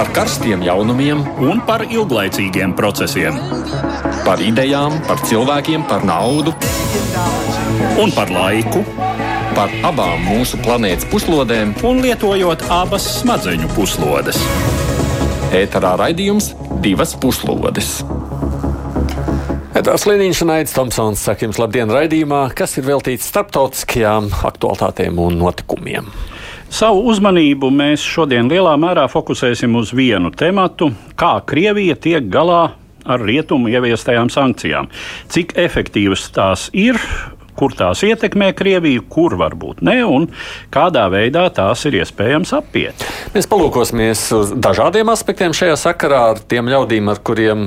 par karstiem jaunumiem un par ilglaicīgiem procesiem. Par idejām, par cilvēkiem, par naudu un par laiku. Par abām mūsu planētas puslodēm, un lietojot abas smadzeņu puslodes. Ēterā raidījums divas puslodes. Edvards Liniņš un Aits Tomsons saka jums labdien raidījumā, kas ir veltīts starptautiskajām aktualitātēm un notikumiem. Savu uzmanību mēs šodien lielā mērā fokusēsim uz vienu tematu - kā Krievija tiek galā ar rietumu ieviestajām sankcijām. Cik efektīvas tās ir kur tās ietekmē Krieviju, kur varbūt ne, un kādā veidā tās ir iespējams apiet. Mēs palūkosimies uz dažādiem aspektiem šajā sakarā ar tiem ļaudīm, ar kuriem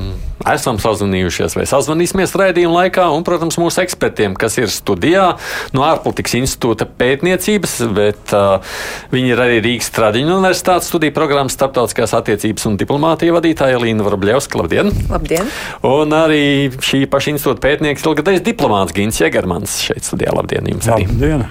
esam sazvanījušies vai sazvanīsimies raidījuma laikā, un, protams, mūsu ekspertiem, kas ir studijā no ārpolitikas institūta pētniecības, bet uh, viņi ir arī Rīgas Tradiņu universitātes studiju programmas starptautiskās attiecības un diplomātija vadītāja Līna Vrabļevska. Labdien! Labdien! Un arī šī paša institūta pētnieks ilgadējs diplomāts Gins Jegermans šeit studijā. Labdien jums arī! Labdien.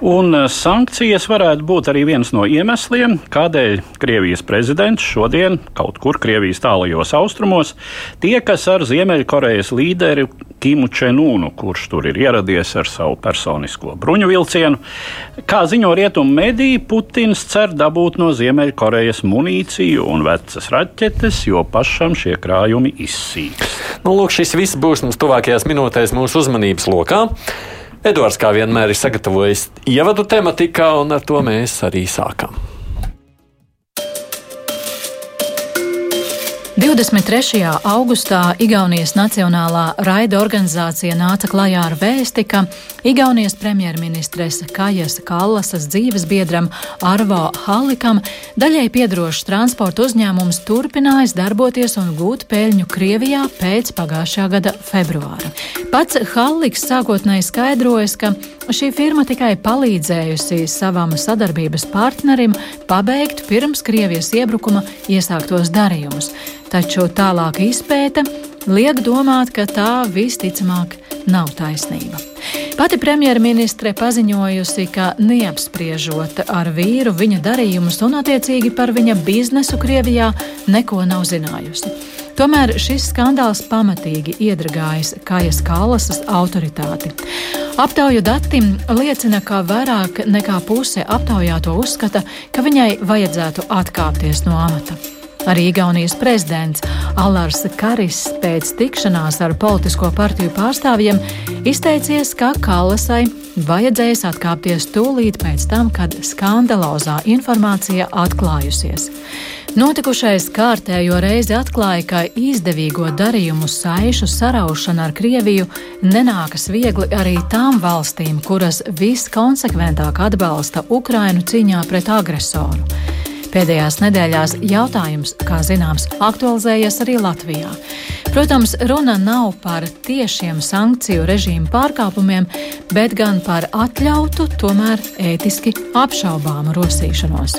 Un eh, sankcijas varētu būt arī viens no iemesliem, kādēļ Krievijas prezidents šodien kaut kur Krievijas tālajos austrumos tiekas ar Ziemeļkorejas līderi Kimu Čenūnu, kurš tur ir ieradies ar savu personisko bruņu vilcienu. Kā ziņo rietumu mediji, Putins cer dabūt no Ziemeļkorejas munīciju un vecas raķetes, jo pašam šie krājumi izsīks. Nu, lūk, šis viss būs mums tuvākajās minūtēs mūsu uzmanības lokā. Edvards, kā vienmēr, ir sagatavojis ievadu tematikā, un ar to mēs arī sākam. 23. augustā Igaunijas Nacionālā raida organizācija nāca klajā ar vēsti, ka Igaunijas premjerministres Kajas Kallasas dzīves biedram Arvo Hallikam daļai piedrošs transporta uzņēmums turpinājis darboties un gūt peļņu Krievijā pēc pagājušā gada februāra. Pats Halliks sākotnēji skaidrojas, ka šī firma tikai palīdzējusi savam sadarbības partnerim pabeigt pirms Krievijas iebrukuma iesāktos darījumus taču tālāka izpēta liek domāt, ka tā visticamāk nav taisnība. Pati premjerministre paziņojusi, ka neapspriežot ar vīru viņa darījumus un attiecīgi par viņa biznesu Krievijā neko nav zinājusi. Tomēr šis skandāls pamatīgi iedragājis Kajas Kalasas autoritāti. Aptauju dati liecina, ka vairāk nekā puse aptaujāto uzskata, ka viņai vajadzētu atkāpties no amata. Arī Igaunijas prezidents Alārs Karis pēc tikšanās ar politisko partiju pārstāvjiem izteicies, ka Kalasai vajadzēs atkāpties tūlīt pēc tam, kad skandalozā informācija atklājusies. Notikušais kārtējo reizi atklāja, ka izdevīgo darījumu saišu saraušana ar Krieviju nenākas viegli arī tām valstīm, kuras viskonsekventāk atbalsta Ukrainu cīņā pret agresoru. Pēdējās nedēļās jautājums, kā zināms, aktualizējies arī Latvijā. Protams, runa nav par tiešiem sankciju režīmu pārkāpumiem, bet gan par atļautu, tomēr ētiski apšaubāmu rosīšanos.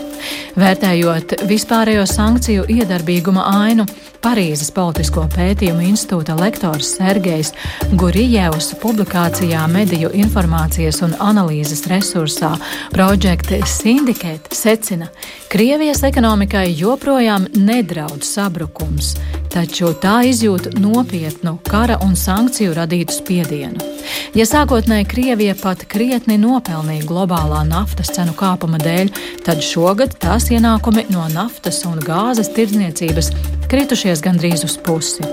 Vērtējot vispārējo sankciju iedarbīguma ainu, Parīzes politisko pētījumu institūta lektors Sergejs Gurijevs publikācijā Mediju informācijas un analīzes resursā Project Syndicate secina, Krievijas ekonomikai joprojām nedraud sabrukums, taču tā izjūt nopietnu kara un sankciju radītu spiedienu. Ja sākotnēji Krievija pat krietni nopelnīja globālā naftas cenu kāpuma dēļ, tad šogad tās ienākumi no naftas un gāzes tirdzniecības kritušies gandrīz uz pusi.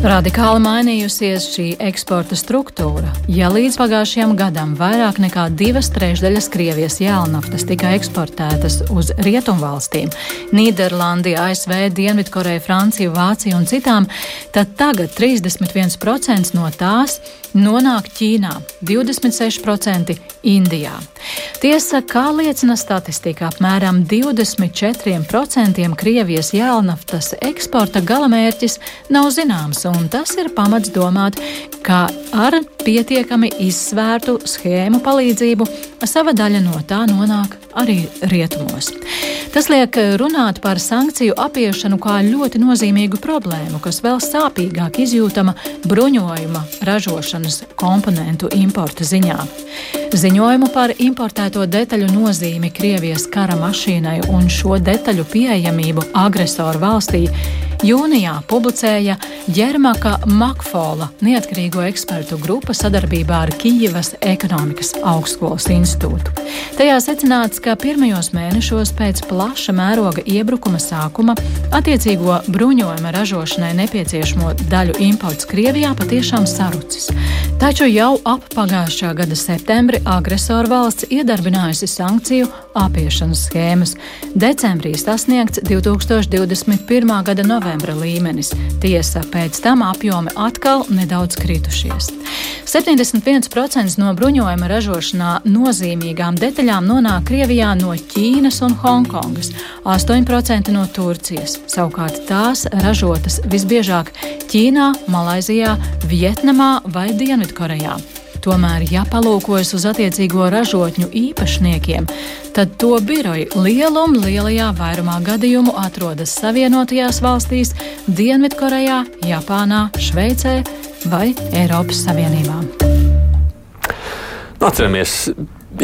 Radikāli mainījusies šī eksporta struktūra. Ja līdz pagājušajam gadam vairāk nekā divas trešdaļas Krievijas jēlnaftas tika eksportētas uz rietumvalstīm - Nīderlandi, ASV, Dienvidkoreja, Francija, Vācija un citām, tad tagad 31% no tās nonāk Ķīnā, 26% Indijā. Tiesa, kā liecina statistika, apmēram 24% Krievijas jēlnaftas eksporta galamērķis nav zināms, un tas ir pamats domāt, ka ar pietiekami izsvērtu schēmu palīdzību sava daļa no tā nonāk arī rietumos. Tas liek runāt par sankciju apiešanu kā ļoti nozīmīgu problēmu, kas vēl sāpīgāk izjūtama bruņojuma ražošanas komponentu importa ziņā. Ziņojumu par importēto detaļu nozīmi Krievijas kara mašīnai un šo detaļu pieejamību agresoru valstī Jūnijā publicēja Ģermaka Makfola neatkarīgo ekspertu grupa sadarbībā ar Kijivas ekonomikas augstskolas institūtu. Tajā secināts, ka pirmajos mēnešos pēc plaša mēroga iebrukuma sākuma attiecīgo bruņojuma ražošanai nepieciešamo daļu imports Krievijā patiešām sarucis. Taču jau ap pagājušā gada septembri agresoru valsts iedarbinājusi sankciju apiešanas schēmas. Decembrī sasniegts 2021. gada novembris novembra līmenis. Tiesa, pēc tam apjomi atkal nedaudz kritušies. 71% no bruņojuma ražošanā nozīmīgām detaļām nonāk Krievijā no Ķīnas un Hongkongas, 8% no Turcijas. Savukārt tās ražotas visbiežāk Ķīnā, Malaizijā, Vietnamā vai Dienvidkorejā. Tomēr, ja palūkojas uz attiecīgo ražotņu īpašniekiem, tad to biroji lielumu lielajā vairumā gadījumu atrodas Savienotajās valstīs, Dienvidkorejā, Japānā, Šveicē vai Eiropas Savienībā. Atceramies,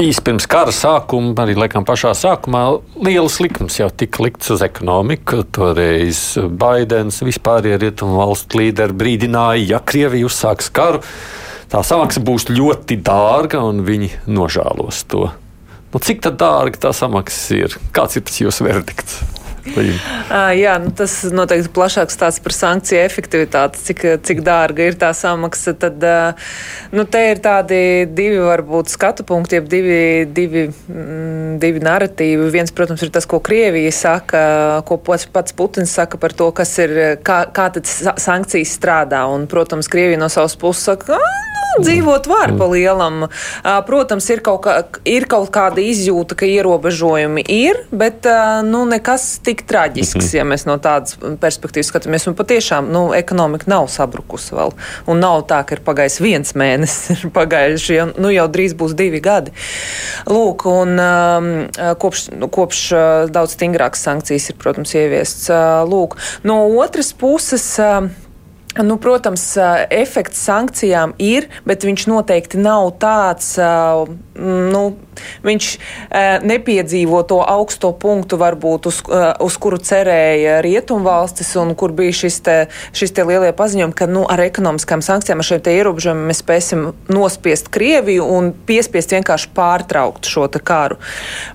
īsi pirms kara sākuma, arī laikam pašā sākumā, lielas likmes jau tika likts uz ekonomiku. Toreiz Baidens, vispārējie rietumu valstu līderi brīdināja, ja Krievija uzsāks karu tā samaksa būs ļoti dārga un viņi nožēlos to. Nu, cik dārga tā samaksa ir? Kāds ir tas jūsu verdikts? Uh, jā, nu tas noteikti plašāks stāsts par sankciju efektivitāti, cik, cik dārga ir tā samaksa. Tad, uh, nu, te ir tādi divi, varbūt, skatu punkti, jeb divi, divi, mm, divi narratīvi. Viens, protams, ir tas, ko Krievija saka, ko pats, pats Putins saka par to, kas ir, kā, kā tad sankcijas strādā. Un, protams, Krievija no savas puses saka, dzīvot var pa lielam. Protams, ir kaut, kā, ir kaut kāda izjūta, ka ierobežojumi ir, bet nu, nekas tik traģisks, ja mēs no tādas perspektīvas skatāmies. Un patiešām nu, ekonomika nav sabrukusi vēl. Un nav tā, ka ir pagājis viens mēnesis, ir pagājuši jau, nu, jau drīz būs divi gadi. Lūk, un kopš, kopš daudz stingrākas sankcijas ir, protams, ieviestas. Lūk, no otras puses. Nu, protams, efekts sankcijām ir, bet viņš noteikti nav tāds, nu, viņš nepiedzīvo to augsto punktu, varbūt uz, uz kuru cerēja Rietumvalstis un kur bija šis te, šis te lielie paziņojumi, ka nu, ar ekonomiskām sankcijām, ar šiem ierobežojumiem mēs spēsim nospiest Krieviju un piespiest vienkārši pārtraukt šo karu.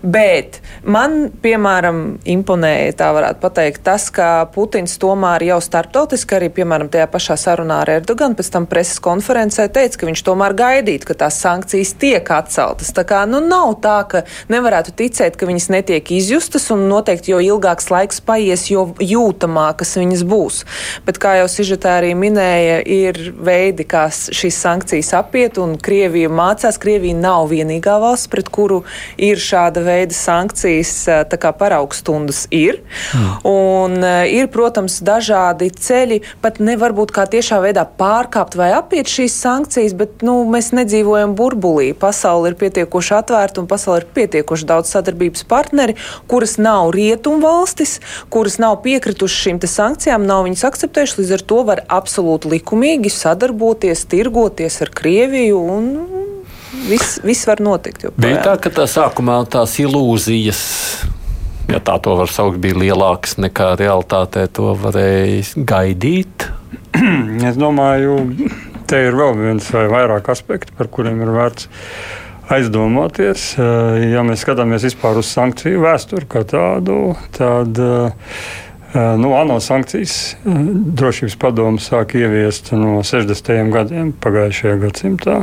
Bet man, piemēram, imponēja, tā varētu pateikt, tas, ka Putins tomēr jau starptautiski arī, piemēram, tajā pašā sarunā ar Erdoganu, pēc tam preses konferencē teica, ka viņš tomēr gaidītu, ka tās sankcijas tiek atceltas. Tā kā nu, nav tā, ka nevarētu ticēt, ka viņas netiek izjustas, un noteikti jo ilgāks laiks paies, jo jūtamākas viņas būs. Bet, kā jau Sižetā arī minēja, ir veidi, kā šīs sankcijas apiet, un Krievija mācās. Krievija nav vienīgā valsts, pret kuru ir šāda veida sankcijas, tā kā paraugstundas ir. Mm. Un ir, protams, dažādi ceļi, pat nevar būt kā tiešā veidā pārkāpt vai apiet šīs sankcijas, bet nu, mēs nedzīvojam burbulī. Pasaule ir pietiekoši atvērta un pasaule ir pietiekoši daudz sadarbības partneri, kuras nav rietumvalstis, kuras nav piekritušas šīm sankcijām, nav viņas akceptējušas. Līdz ar to var absolūti likumīgi sadarboties, tirgoties ar Krieviju un viss, viss var notikt. Joprojām. Bija tā, ka tā sākumā tās ilūzijas ja tā to var saukt, bija lielāks nekā realitātē to varēja gaidīt. es domāju, te ir vēl viens vai vairāk aspekti, par kuriem ir vērts aizdomāties. Ja mēs skatāmies vispār uz sankciju vēsturi kā tādu, tad nu, ANO sankcijas drošības padomu sāk ieviest no 60. gadiem pagājušajā gadsimtā.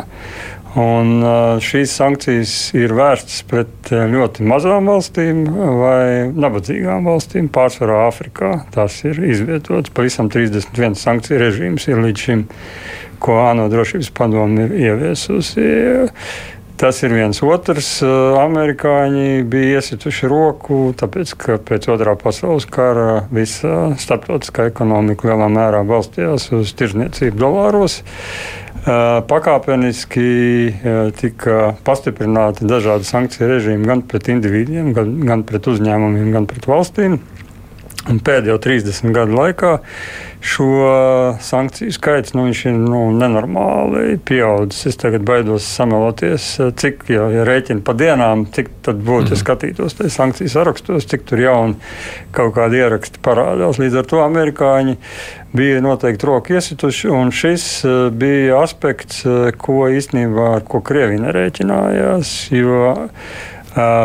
Un šīs sankcijas ir vērstas pret ļoti mazām valstīm vai nabadzīgām valstīm, pārsvarā Āfrikā. Tās ir izvietotas. Pavisam 31 sankciju režīms ir līdz šim, ko ANO drošības padomu ir ieviesusi. Tas ir viens otrs. Amerikāņi bija iesituši roku, tāpēc, ka pēc otrā pasaules kara visa starptautiskā ekonomika lielā mērā balstījās uz tirzniecību dolāros. Pakāpeniski tika pastiprināti dažādi sankciju režīmi gan pret individiem, gan, gan pret uzņēmumiem, gan pret valstīm. Un pēdējo 30 gadu laikā šo sankciju skaits nu, ir nu, nenormāli pieaudzis. Es tagad baidos sameloties, cik jau ja rēķina pa dienām, cik tad būtu, mhm. skatītos tajā sankciju sarakstos, cik tur jauni kaut kādi ieraksti parādās. Līdz ar to amerikāņi bija noteikti roku iesituši, un šis eh, bija aspekts, eh, ko īstenībā ar ko Krievija nerēķinājās. Jo,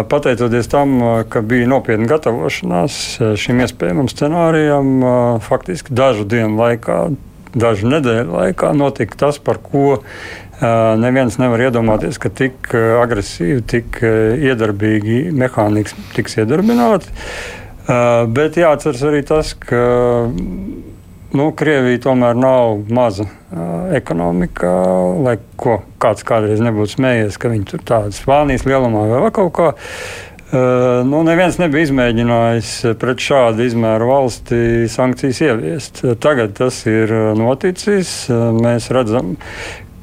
Pateicoties tam, ka bija nopietna gatavošanās šim iespējamam scenārijam, faktiski dažu dienu laikā, dažu nedēļu laikā notika tas, par ko neviens nevar iedomāties, ka tik agresīvi, tik iedarbīgi mehānismi tiks iedarbināti. Bet jāatceras arī tas, ka nu, Krievija tomēr nav maza uh, ekonomika, lai ko kāds kādreiz nebūtu smējies, ka viņi tur tādas Spānijas lielumā vai kaut kā. Uh, nu, neviens nebija izmēģinājis pret šādu izmēru valsti sankcijas ieviest. Tagad tas ir noticis. Mēs redzam,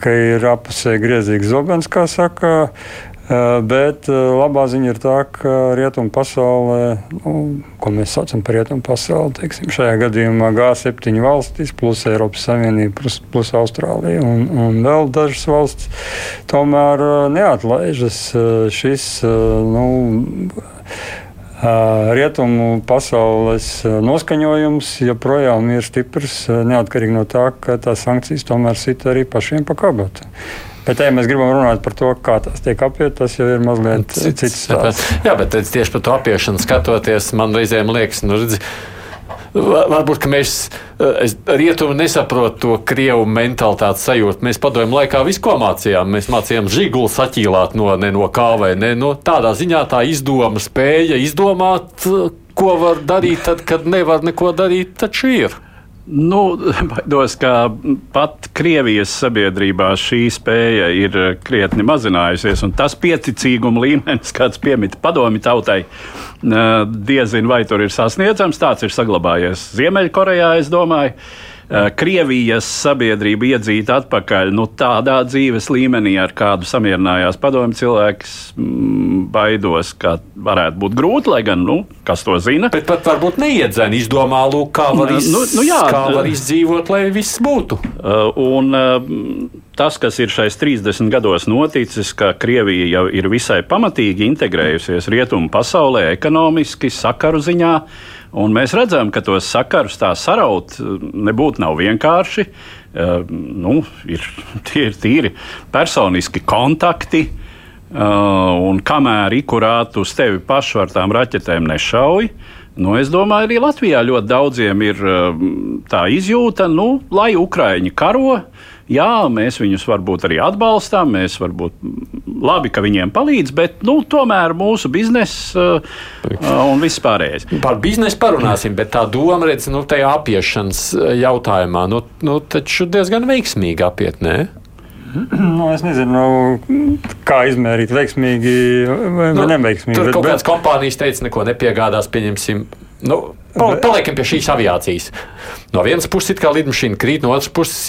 ka ir apusē griezīgs zobens, kā saka. Eh, bet labā ziņa ir tā, ka rietumu pasaulē, nu, ko mēs saucam par rietumu pasauli, teiksim, šajā gadījumā G7 valstis, plus Eiropas Savienība, plus, plus Austrālija un, un vēl dažas valstis, tomēr neatlaižas šis. Nu, Rietumu pasaules noskaņojums joprojām ir stiprs, neatkarīgi no tā, ka tās sankcijas tomēr sit arī pašiem pa kabatu. Bet, ja mēs gribam runāt par to, kā tas tiek apietas, tas jau ir mazliet cits, cits stāsts. Jā, bet tieši par to apiešanu skatoties, man reizēm liekas, nu, redzi, Varbūt mēs rietumu nesaprotam to krievu mentalitātes sajūtu. Mēs padomju laikā visu ko mācījām. Mēs mācījām žiguli saķīlāt no, ne no kā vai ne. No tādā ziņā tā izdoma spēja izdomāt, ko var darīt tad, kad nevar neko darīt, taču ir. Nu, baidos, ka pat Krievijas sabiedrībā šī spēja ir krietni mazinājusies, un tas pieticīguma līmenis, kāds piemīt padomi tautai, diezin vai tur ir sasniedzams. Tāds ir saglabājies Ziemeļkorejā, es domāju. Eh, Krievijas sabiedrība iedzīt atpakaļ nu, tādā dzīves līmenī, ar kādu samierinājās padomju cilvēks, mm, baidos, ka varētu būt grūti, lai gan, nu, kas to zina. Bet pat varbūt neiedzēna izdomā, lūk, kā var, iz, nu, nu, jā, kā var izdzīvot, lai viss būtu. Uh, un, uh, tas, kas ir šais 30 gados noticis, ka Krievija jau ir visai pamatīgi integrējusies rietumu pasaulē, ekonomiski, sakaru ziņā. Un mēs redzam, ka tos sakarus tā saraut nebūtu nav vienkārši. Uh, nu, ir, tie ir tīri personiski kontakti. Uh, un kamēr ikurāt uz tevi pašu ar tām raķetēm nešauj, nu, es domāju, arī Latvijā ļoti daudziem ir uh, tā izjūta, nu, lai Ukraiņi karo, Jā, mēs viņus varbūt arī atbalstām, mēs varbūt labi, ka viņiem palīdz, bet nu, tomēr mūsu biznesa uh, un viss pārējais. Par biznesu parunāsim, bet tā doma, redz, nu, tajā apiešanas jautājumā, nu, nu taču diezgan veiksmīgi apiet, ne? Nu, es nezinu, kā izmērīt veiksmīgi vai nu, neveiksmīgi. Tur bet, kaut kādas bet... kompānijas teica, neko nepiegādās, pieņemsim. Nu, Paliekam pie šīs aviācijas. No vienas puses, kā lidmašīna krīt, no otras puses,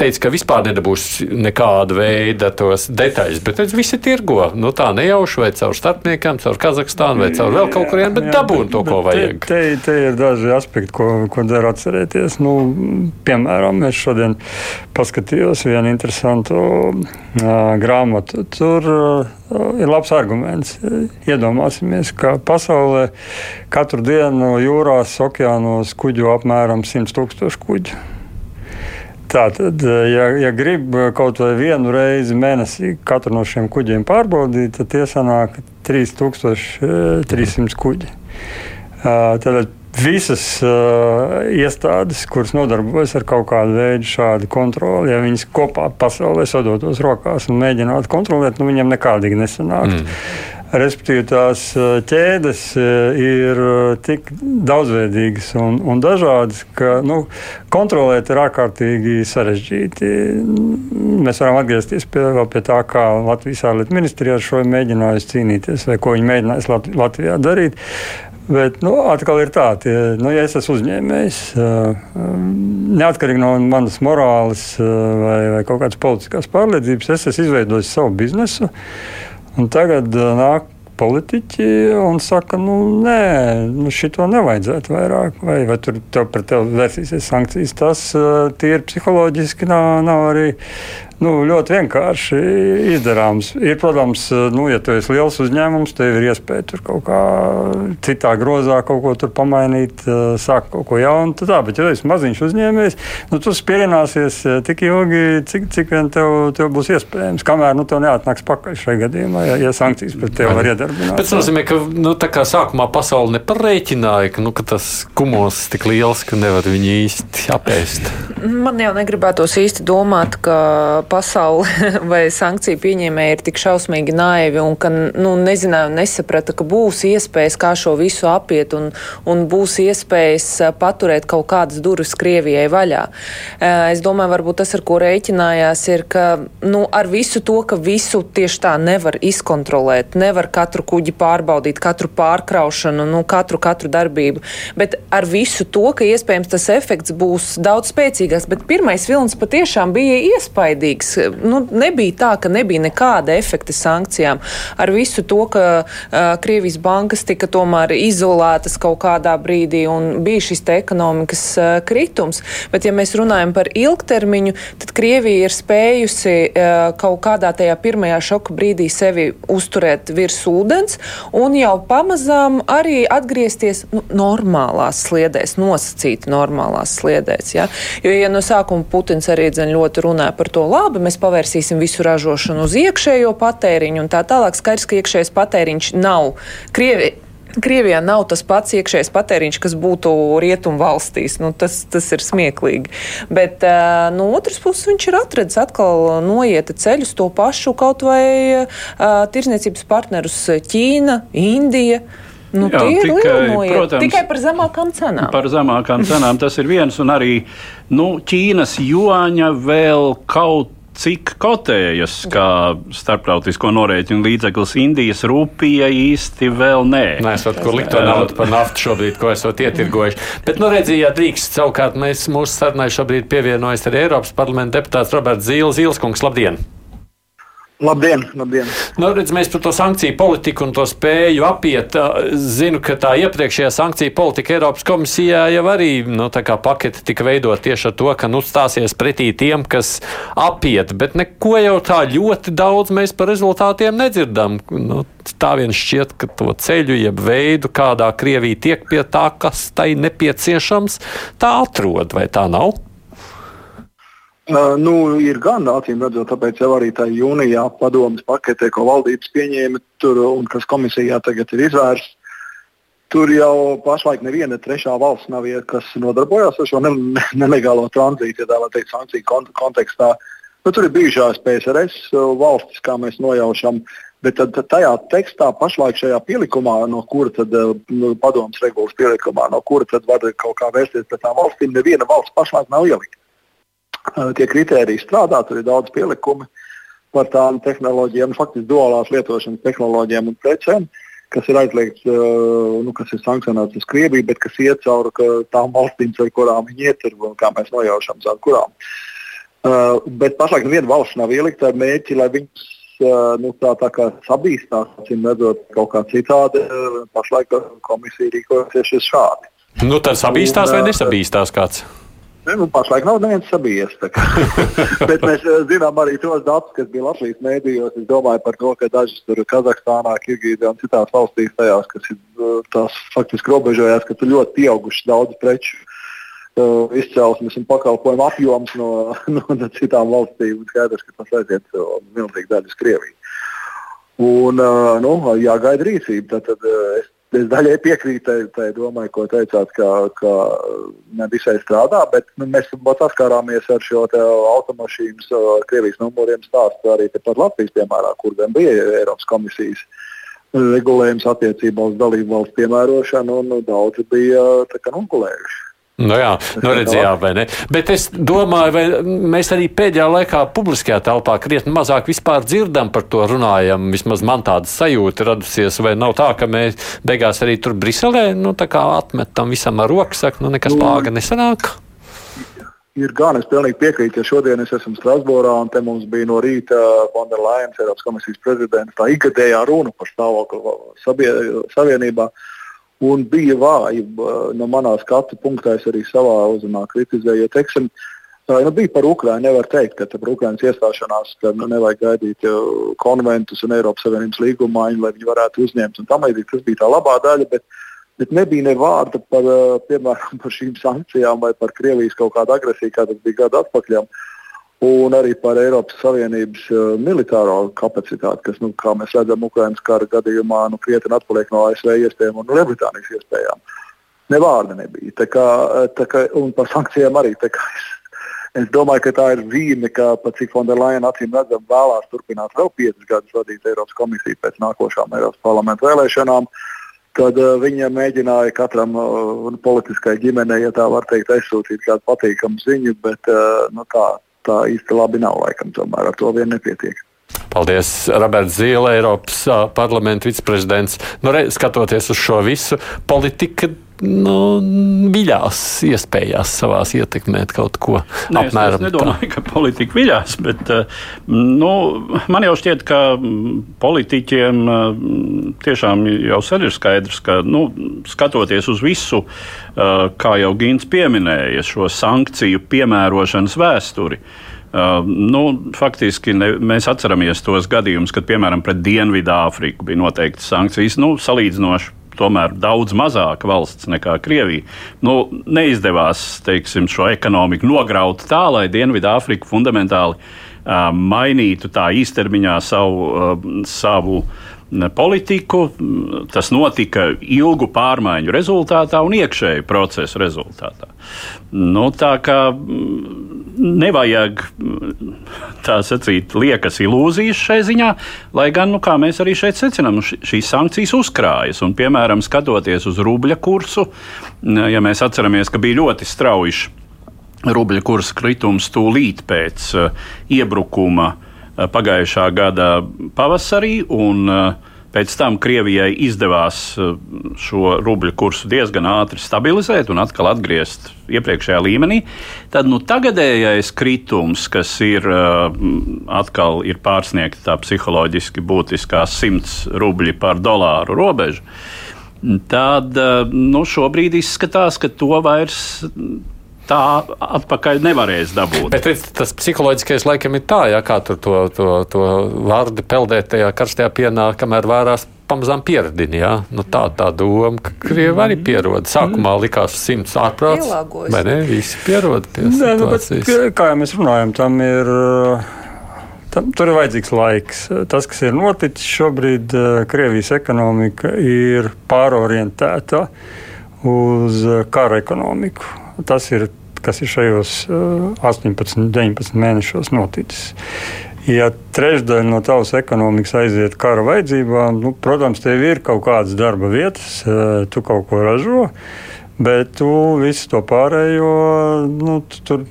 teica, ka vispār nedabūs nekāda veida tos detaļas. Bet viss ir tirgo. Nu, tā nejauši vai caur starpniekiem, caur Kazahstānu vai caur vēl kaut kuriem, bet dabūn to, ko vajag. Te, te, te ir daži aspekti, ko, ko der atcerēties. Nu, piemēram, es šodien paskatījos vienu interesantu uh, grāmatu. Tur uh, ir labs arguments. Iedomāsimies, ka pasaulē katru dienu jūrās, okeānos kuģo apmēram 100 tūkstoši kuģu. Tātad, ja, ja grib kaut vai vienu reizi mēnesī katru no šiem kuģiem pārbaudīt, tad tie sanāk 3300 kuģi. Tātad visas iestādes, kuras nodarbojas ar kaut kādu veidu šādu kontroli, ja viņas kopā pasaulē sadotos rokās un mēģinātu kontrolēt, nu viņiem nekādīgi nesanāktu. Mm. Respektīvi, tās ķēdes ir tik daudzveidīgas un, un dažādas, ka nu, kontrolēt ir ārkārtīgi sarežģīti. Mēs varam atgriezties pie, pie tā, kā Latvijas ārlietu ministrijā ar šo mēģinājusi cīnīties, vai ko viņi mēģinājusi Latvijā darīt. Bet nu, atkal ir tā, ka, nu, ja es esmu uzņēmējs, neatkarīgi no manas morāles vai, vai kaut kādas politiskās pārliecības, es esmu izveidojis savu biznesu. Tagad nāk politiķi un saka, nu, nē, nu, šito nevajadzētu vairāk, vai, vai tur tev pret tevi vērsīsies sankcijas. Tas tīri psiholoģiski nav, nav arī nu, ļoti vienkārši izdarāms. Ir, protams, nu, ja tu esi liels uzņēmums, tev ir iespēja tur kaut kā citā grozā kaut ko pamainīt, sākt kaut ko jaunu. Tā, bet, ja tu esi maziņš uzņēmējs, nu, tu spierināsies tik ilgi, cik, cik vien tev, tev būs iespējams, kamēr nu, tev neatnāks pakaļ šajā gadījumā, ja, ja sankcijas pret tevi var iedarbināt. Tas nozīmē, ka nu, sākumā pasaule neparēķināja, ka, nu, ka tas kumos tik liels, ka nevar viņu īsti apēst. Man jau negribētos īsti domāt, ka pasaule vai sankciju pieņēmēji ir tik šausmīgi naivi un ka nu, nezināja un nesaprata, ka būs iespējas kā šo visu apiet un, un būs iespējas paturēt kaut kādas durvis Krievijai vaļā. Es domāju, varbūt tas, ar ko rēķinājās, ir, ka nu, ar visu to, ka visu tieši tā nevar izkontrolēt, nevar katru kuģi pārbaudīt, katru pārkraušanu, nu, katru, katru darbību, bet ar visu to, ka iespējams tas efekts būs daudz spēcīgāks, bet pirmais vilnis patiešām bija iespaidīgs svarīgs. Nu, nebija tā, ka nebija nekāda efekta sankcijām. Ar visu to, ka uh, Krievijas bankas tika tomēr izolētas kaut kādā brīdī un bija šis ekonomikas uh, kritums. Bet, ja mēs runājam par ilgtermiņu, tad Krievija ir spējusi uh, kaut kādā tajā pirmajā šoka brīdī sevi uzturēt virs ūdens un jau pamazām arī atgriezties nu, normālās sliedēs, nosacīti normālās sliedēs. Ja? Jo, ja no sākuma Putins arī dzen ļoti runāja par to labi, labi, mēs pavērsīsim visu ražošanu uz iekšējo patēriņu un tā tālāk. Skaidrs, ka iekšējais patēriņš nav Krievi. Krievijā nav tas pats iekšējais patēriņš, kas būtu rietumu valstīs. Nu, tas, tas ir smieklīgi. Bet uh, no otras puses viņš ir atradis atkal noieta ceļus to pašu kaut vai uh, tirzniecības partnerus Ķīna, Indija. Nu, Jā, tikai, protams, tikai par zemākām cenām. Par zemākām cenām tas ir viens, un arī nu, Ķīnas juāņa vēl kaut cik kotējas kā starptautisko norēķinu līdzeklis Indijas rūpija īsti vēl nē. Nē, es varu, kur likt to naudu par naftu šobrīd, ko esat ietirgojuši. Bet, nu, redzījāt, drīkst savukārt mēs mūsu sarunai šobrīd pievienojas arī Eiropas parlamenta deputāts Roberts Zīles. Zīles kungs, labdien! Labdien! labdien. Nu, redz, mēs par to sankciju politiku un to spēju apiet. Zinu, ka tā iepriekšējā sankciju politika Eiropas komisijā jau arī nu, pakete tika veidot tieši ar to, ka nu, stāsies pretī tiem, kas apiet, bet neko jau tā ļoti daudz mēs par rezultātiem nedzirdam. Nu, tā vien šķiet, ka to ceļu, jeb veidu, kādā Krievija tiek pie tā, kas tai nepieciešams, tā atrod, vai tā nav? Uh, nu, ir gan acīm redzot, tāpēc jau arī tā jūnijā padomas paketē, ko valdības pieņēma tur un kas komisijā tagad ir izvērsts. Tur jau pašlaik neviena trešā valsts nav, kas nodarbojas ar šo ne, ne, nelegālo tranzītu, ja tā var teikt, sankciju kont kontekstā. Nu, tur ir bijušās PSRS valstis, kā mēs nojaušam, bet tad, tajā tekstā, pašlaik šajā pielikumā, no kura tad nu, padomas regulas pielikumā, no kura tad var kaut kā vērsties pret tām valstīm, neviena valsts pašlaik nav ielikta tie kritēriji strādā, tur ir daudz pielikumu par tām tehnoloģijām, faktiski duālās lietošanas tehnoloģijām un precēm, kas ir aizliegts, nu, kas ir sankcionēts uz Krieviju, bet kas iet cauri tām valstīm, ar kurām viņi iet, un kā mēs nojaušam, caur kurām. Uh, bet pašlaik neviena valsts nav ielikta ar mērķi, lai viņas uh, nu, tā, tā kā sabīstās, acīm redzot, kaut kā citādi. Uh, pašlaik komisija rīkojasies šādi. Nu, tad sabīstās un, vai nesabīstās kāds? Ne, nu, pašlaik nav neviens sabijies. Bet mēs eh, zinām arī tos datus, kas bija Latvijas mēdījos. Es domāju par to, ka dažas tur Kazahstānā, Kirgīzijā un citās valstīs, tajās, kas ir eh, tās faktiski robežojās, ka tur ļoti pieauguši daudz preču uh, izcelsmes un pakalpojumu apjoms no, no, no citām valstīm. Skaidrs, ka tas aiziet milzīgi daļa uz Krieviju. Un, uh, nu, jāgaida rīcība. Tad, tad, uh, es Es daļai piekrītu tai, tai domai, ko teicāt, ka, ka ne visai strādā, bet nu, mēs saskārāmies ar šo automašīnas Krievijas numuriem stāstu arī pat Latvijas piemērā, kur gan bija Eiropas komisijas regulējums attiecībā uz dalību valsts piemērošanu, un daudzi bija nogulējuši. Nu jā, nu redzējām, vai ne? Bet es domāju, vai mēs arī pēdējā laikā publiskajā telpā krietni mazāk vispār dzirdam par to runājam. Vismaz man tāda sajūta radusies, vai nav tā, ka mēs beigās arī tur Briselē, nu tā kā atmetam visam ar roku, saka, nu nekas nu, pāga nesanāk. Ir gan, es pilnīgi piekrītu, ja šodien es esmu Strasbūrā un te mums bija no rīta Fonderlainas, Eiropas komisijas prezidents, tā ikgadējā runa par stāvokli savienībā. Un bija vāji no manā skatu punktā, es arī savā uzrunā kritizēju. Teiksim, nu, bija par Ukrajinu. Nevar teikt, ka par Ukrajinas iestāšanās ka, nu, nevajag gaidīt konventus un Eiropas Savienības līgumaiņu, lai viņi varētu uzņemt. Tas bija tā labā daļa, bet, bet nebija ne vārda par, piemēram, par šīm sankcijām vai par Krievijas kaut kādu agresiju, kā tas bija gadu atpakaļ un arī par Eiropas Savienības uh, militāro kapacitāti, kas, nu, kā mēs redzam, Ukraiņas kara gadījumā nu, krietni atpaliek no ASV iespējām un Lielbritānijas iespējām. Ne vārda nebija. Tā kā, tā kā, un par sankcijām arī. Es, es domāju, ka tā ir zīme, ka pat cik Fonderlaina acīm redzam vēlās turpināt vēl piecus gadus vadīt Eiropas komisiju pēc nākošām Eiropas parlamentu vēlēšanām. Tad uh, viņa mēģināja katram uh, politiskai ģimenei, ja tā var teikt, aizsūtīt kādu patīkamu ziņu, bet uh, nu, tā, tā īsti labi nav. Laikam, tomēr ar to vien nepietiek. Paldies, Roberts Zīle, Eiropas parlamenta viceprezidents. Nu, re, skatoties uz šo visu, politika nu, viļās, iespējās savās ietekmēt kaut ko. Nē, es, es nedomāju, tā. ka politika viļās, bet nu, man jau šķiet, ka politiķiem tiešām jau sen ir skaidrs, ka nu, skatoties uz visu, kā jau Gins pieminēja, šo sankciju piemērošanas vēsturi. Uh, nu, faktiski ne, mēs atceramies tos gadījumus, kad piemēram pret Dienvidāfriku bija noteiktas sankcijas, nu, salīdzinoši tomēr daudz mazāka valsts nekā Krievija. Nu, neizdevās teiksim, šo ekonomiku nograut tā, lai Dienvidāfrika fundamentāli uh, mainītu tā īstermiņā savu, uh, savu politiku. Tas notika ilgu pārmaiņu rezultātā un iekšēju procesu rezultātā. Nu, tā kā nevajag tā sacīt, liekas ilūzijas šai ziņā, lai gan, nu, kā mēs arī šeit secinām, šīs sankcijas uzkrājas. Un, piemēram, skatoties uz rubļa kursu, ja mēs atceramies, ka bija ļoti strauji rubļa kursa kritums tūlīt pēc iebrukuma uh, pagājušā gada pavasarī. Un, uh, Pēc tam Krievijai izdevās eh, šo rubļu kursu diezgan ātri stabilizēt un atkal atgriezt iepriekšējā līmenī. Tad nu, tagadējais kritums, kas ir eh, atkal ir pārsniegta tā psiholoģiski būtiskā 100 rubļi par dolāru robežu, tad eh, nu, šobrīd izskatās, ka to vairs tā atpakaļ nevarēs dabūt. Bet tas psiholoģiskais laikam ir tā, ja kā tur to, to, to vārdu peldēt tajā karstajā pienā, kamēr vērās pamazām pieradini. Ja? Nu, tā tā doma, ka krievi arī pierod. Sākumā likās simts ārprāts. Vai ne? Visi pierod pie Nē, nu, bet, kā jau mēs runājam, tam ir. Tam, tur ir vajadzīgs laiks. Tas, kas ir noticis šobrīd, Krievijas ekonomika ir pārorientēta uz kara ekonomiku. Tas ir kas ir šajos 18, uh, 19 mēnešos noticis. Ja trešdaļa no tavas ekonomikas aiziet kara vajadzībām, nu, protams, tev ir kaut kādas darba vietas, uh, tu kaut ko ražo, bet tu visu to pārējo nu, tur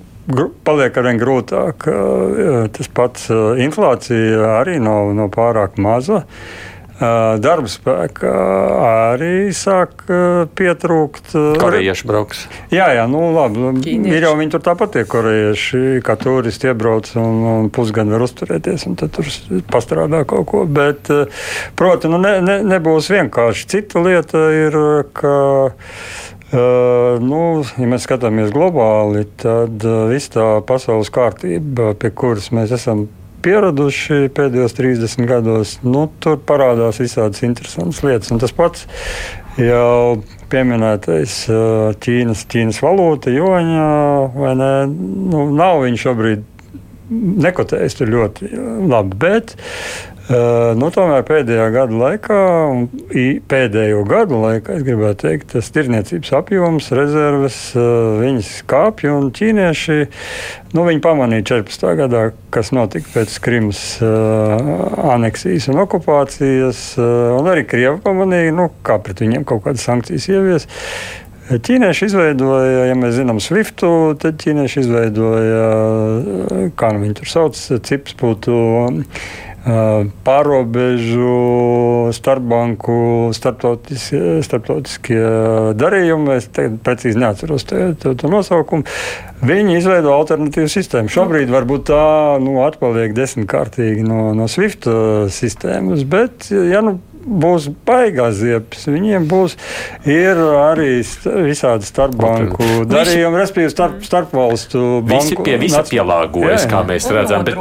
paliek arvien grūtāk. Uh, tas pats inflācija arī nav, nav pārāk maza. Uh, darba spēka arī sāk pietrūkt. Korejieši brauks. Jā, jā, nu labi. Ķīnieši. Ir jau viņi tur tāpat tie korejieši, kā turisti iebrauc un, un pusgadu var uzturēties un tad tur pastrādā kaut ko. Bet, proti, nu, ne, ne, nebūs vienkārši. Cita lieta ir, ka. Uh, nu, ja mēs skatāmies globāli, tad uh, viss tā pasaules kārtība, pie kuras mēs esam pieraduši pēdējos 30 gados, nu, tur parādās visādas interesantas lietas. Un tas pats jau pieminētais Ķīnas, Ķīnas valūta, joņa, ne? Nu, nav viņa šobrīd nekotējas tur ļoti labi. Bet nu, tomēr pēdējā gada laikā, pēdējo gadu laikā, es gribētu teikt, tas tirniecības apjoms, rezerves, uh, viņas kāpj, un ķīnieši, nu, viņi pamanīja 14. gadā, kas notika pēc Krimas uh, aneksijas un okupācijas, un arī Krievi pamanīja, nu, kā pret viņiem kaut kādas sankcijas ievies. Ķīnieši izveidoja, ja mēs zinām, Swiftu, tad ķīnieši izveidoja, kā nu viņi tur sauc, cips būtu pārobežu, starpbanku, starptautiskie, starptautiskie darījumi. Es precīzi neatceros to, to, to nosaukumu. Viņi izveido alternatīvu sistēmu. Šobrīd varbūt tā nu, atpaliek desmitkārtīgi no, no SWIFT sistēmas, bet ja nu būs baigās ziepes. Viņiem būs arī visādi starpbanku darījumi, respektīvi starp, starpvalstu banku. Visi pie visa pielāgojas, jā, kā mēs redzam. Bet...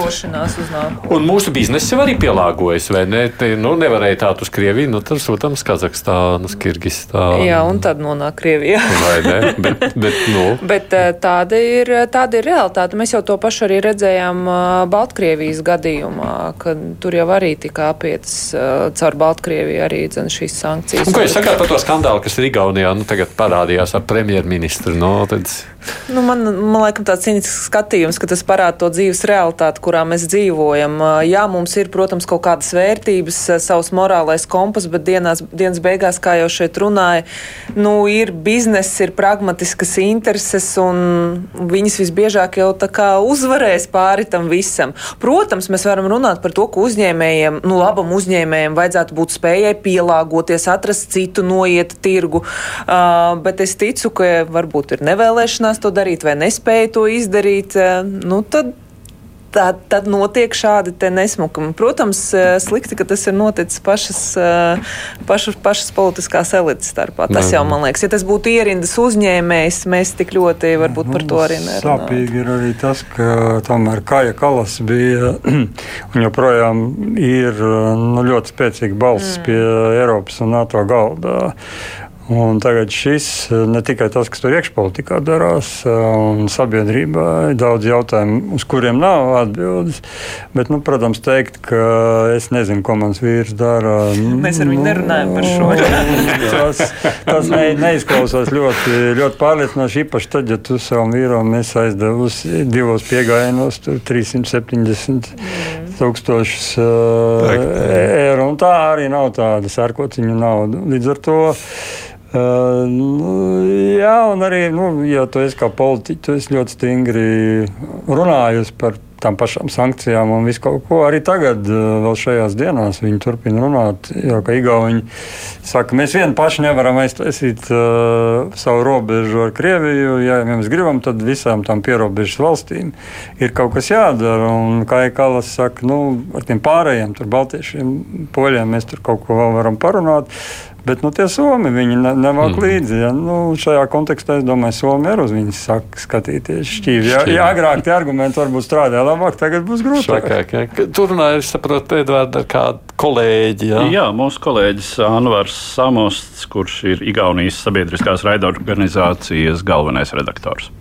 Un mūsu biznesa jau arī pielāgojas, vai ne? Te, nu, nevarēja tā uz Krieviju, nu tad, protams, Kazahstānas, Kirgistāna. Jā, un tad nonāk Krievijā. vai ne? Bet, bet, nu. bet eh, tāda ir, tāda ir realitāte. Mēs jau to pašu arī redzējām eh, Baltkrievijas gadījumā, kad tur jau arī tika apietas eh, caur Baltkrieviju Krievija arī dzen šīs sankcijas. Un, ko jūs sakāt par to skandālu, kas ir Igaunijā nu, tagad parādījās ar premjerministru? No, nu, tad... Nu, man, man liekas, tāds cīnisks skatījums, ka tas parāda to dzīves realitāti, kurā mēs dzīvojam. Jā, mums ir, protams, kaut kādas vērtības, savs morālais kompas, bet dienās, dienas beigās, kā jau šeit runāja, nu, ir bizness, ir pragmatiskas intereses, un viņas visbiežāk jau tā kā uzvarēs pāri tam visam. Protams, mēs varam runāt par to, ka uzņēmējiem, nu, labam uzņēmējiem vajadzētu būt spējai pielāgoties, atrast citu noiet tirgu, uh, bet es ticu, ka varbūt ir nevēlēšanās nevēlas to darīt vai nespēja to izdarīt, eh, nu, tad tad, tad notiek šādi nesmukumi. Protams, eh, slikti, ka tas ir noticis pašas, eh, pašas, pašas politiskās elites starpā. Tas jau man liekas, ja tas būtu ierindas uzņēmējs, mēs tik ļoti varbūt par to arī nerunājam. Sāpīgi ir arī tas, ka tomēr Kāja Kalas bija un joprojām ir nu, ļoti spēcīga balss mm. pie Eiropas un NATO galda. Un tagad šis ne tikai tas, kas tur iekšpolitikā darās, un sabiedrībā ir daudz jautājumu, uz kuriem nav atbildes. Bet, nu, protams, teikt, ka es nezinu, ko mans vīrs dara. Mēs ar viņu nerunājam par šo. tas tas ne, neizklausās ļoti, ļoti pārliecinoši, īpaši tad, ja tu savam vīram esi aizdevusi divos piegājienos 370 mm. tūkstošus uh, eiro. Un tā arī nav tāda sērkociņa nauda. Līdz ar to. Uh, nu, jā, un arī, nu, ja tu esi kā politiķis, tu esi ļoti stingri runājusi par tām pašām sankcijām un visu kaut ko. Arī tagad, vēl šajās dienās, viņi turpina runāt. Jo, ka Igauni saka, mēs vien paši nevaram aiztaisīt uh, savu robežu ar Krieviju. Ja mēs gribam, tad visām tām pierobežas valstīm ir kaut kas jādara. Un, kā Kalas saka, nu, ar tiem pārējiem, tur Baltiešiem, Poļiem, mēs tur kaut ko vēl varam parunāt. Bet nu, tie somi viņi ne, nemāk mm. līdzi. Ja? Nu, šajā kontekstā es domāju, Somija ir uz viņas saka, skatīties šķīvi. Ja, ja agrāk tie argumenti varbūt strādāja labāk, tagad būs grūtāk. Tur runāja, es saprotu, Edvārds, ar kādu kolēģi. Ja? Jā, mūsu kolēģis Anvars Samosts, kurš ir Igaunijas sabiedriskās raidorganizācijas galvenais redaktors.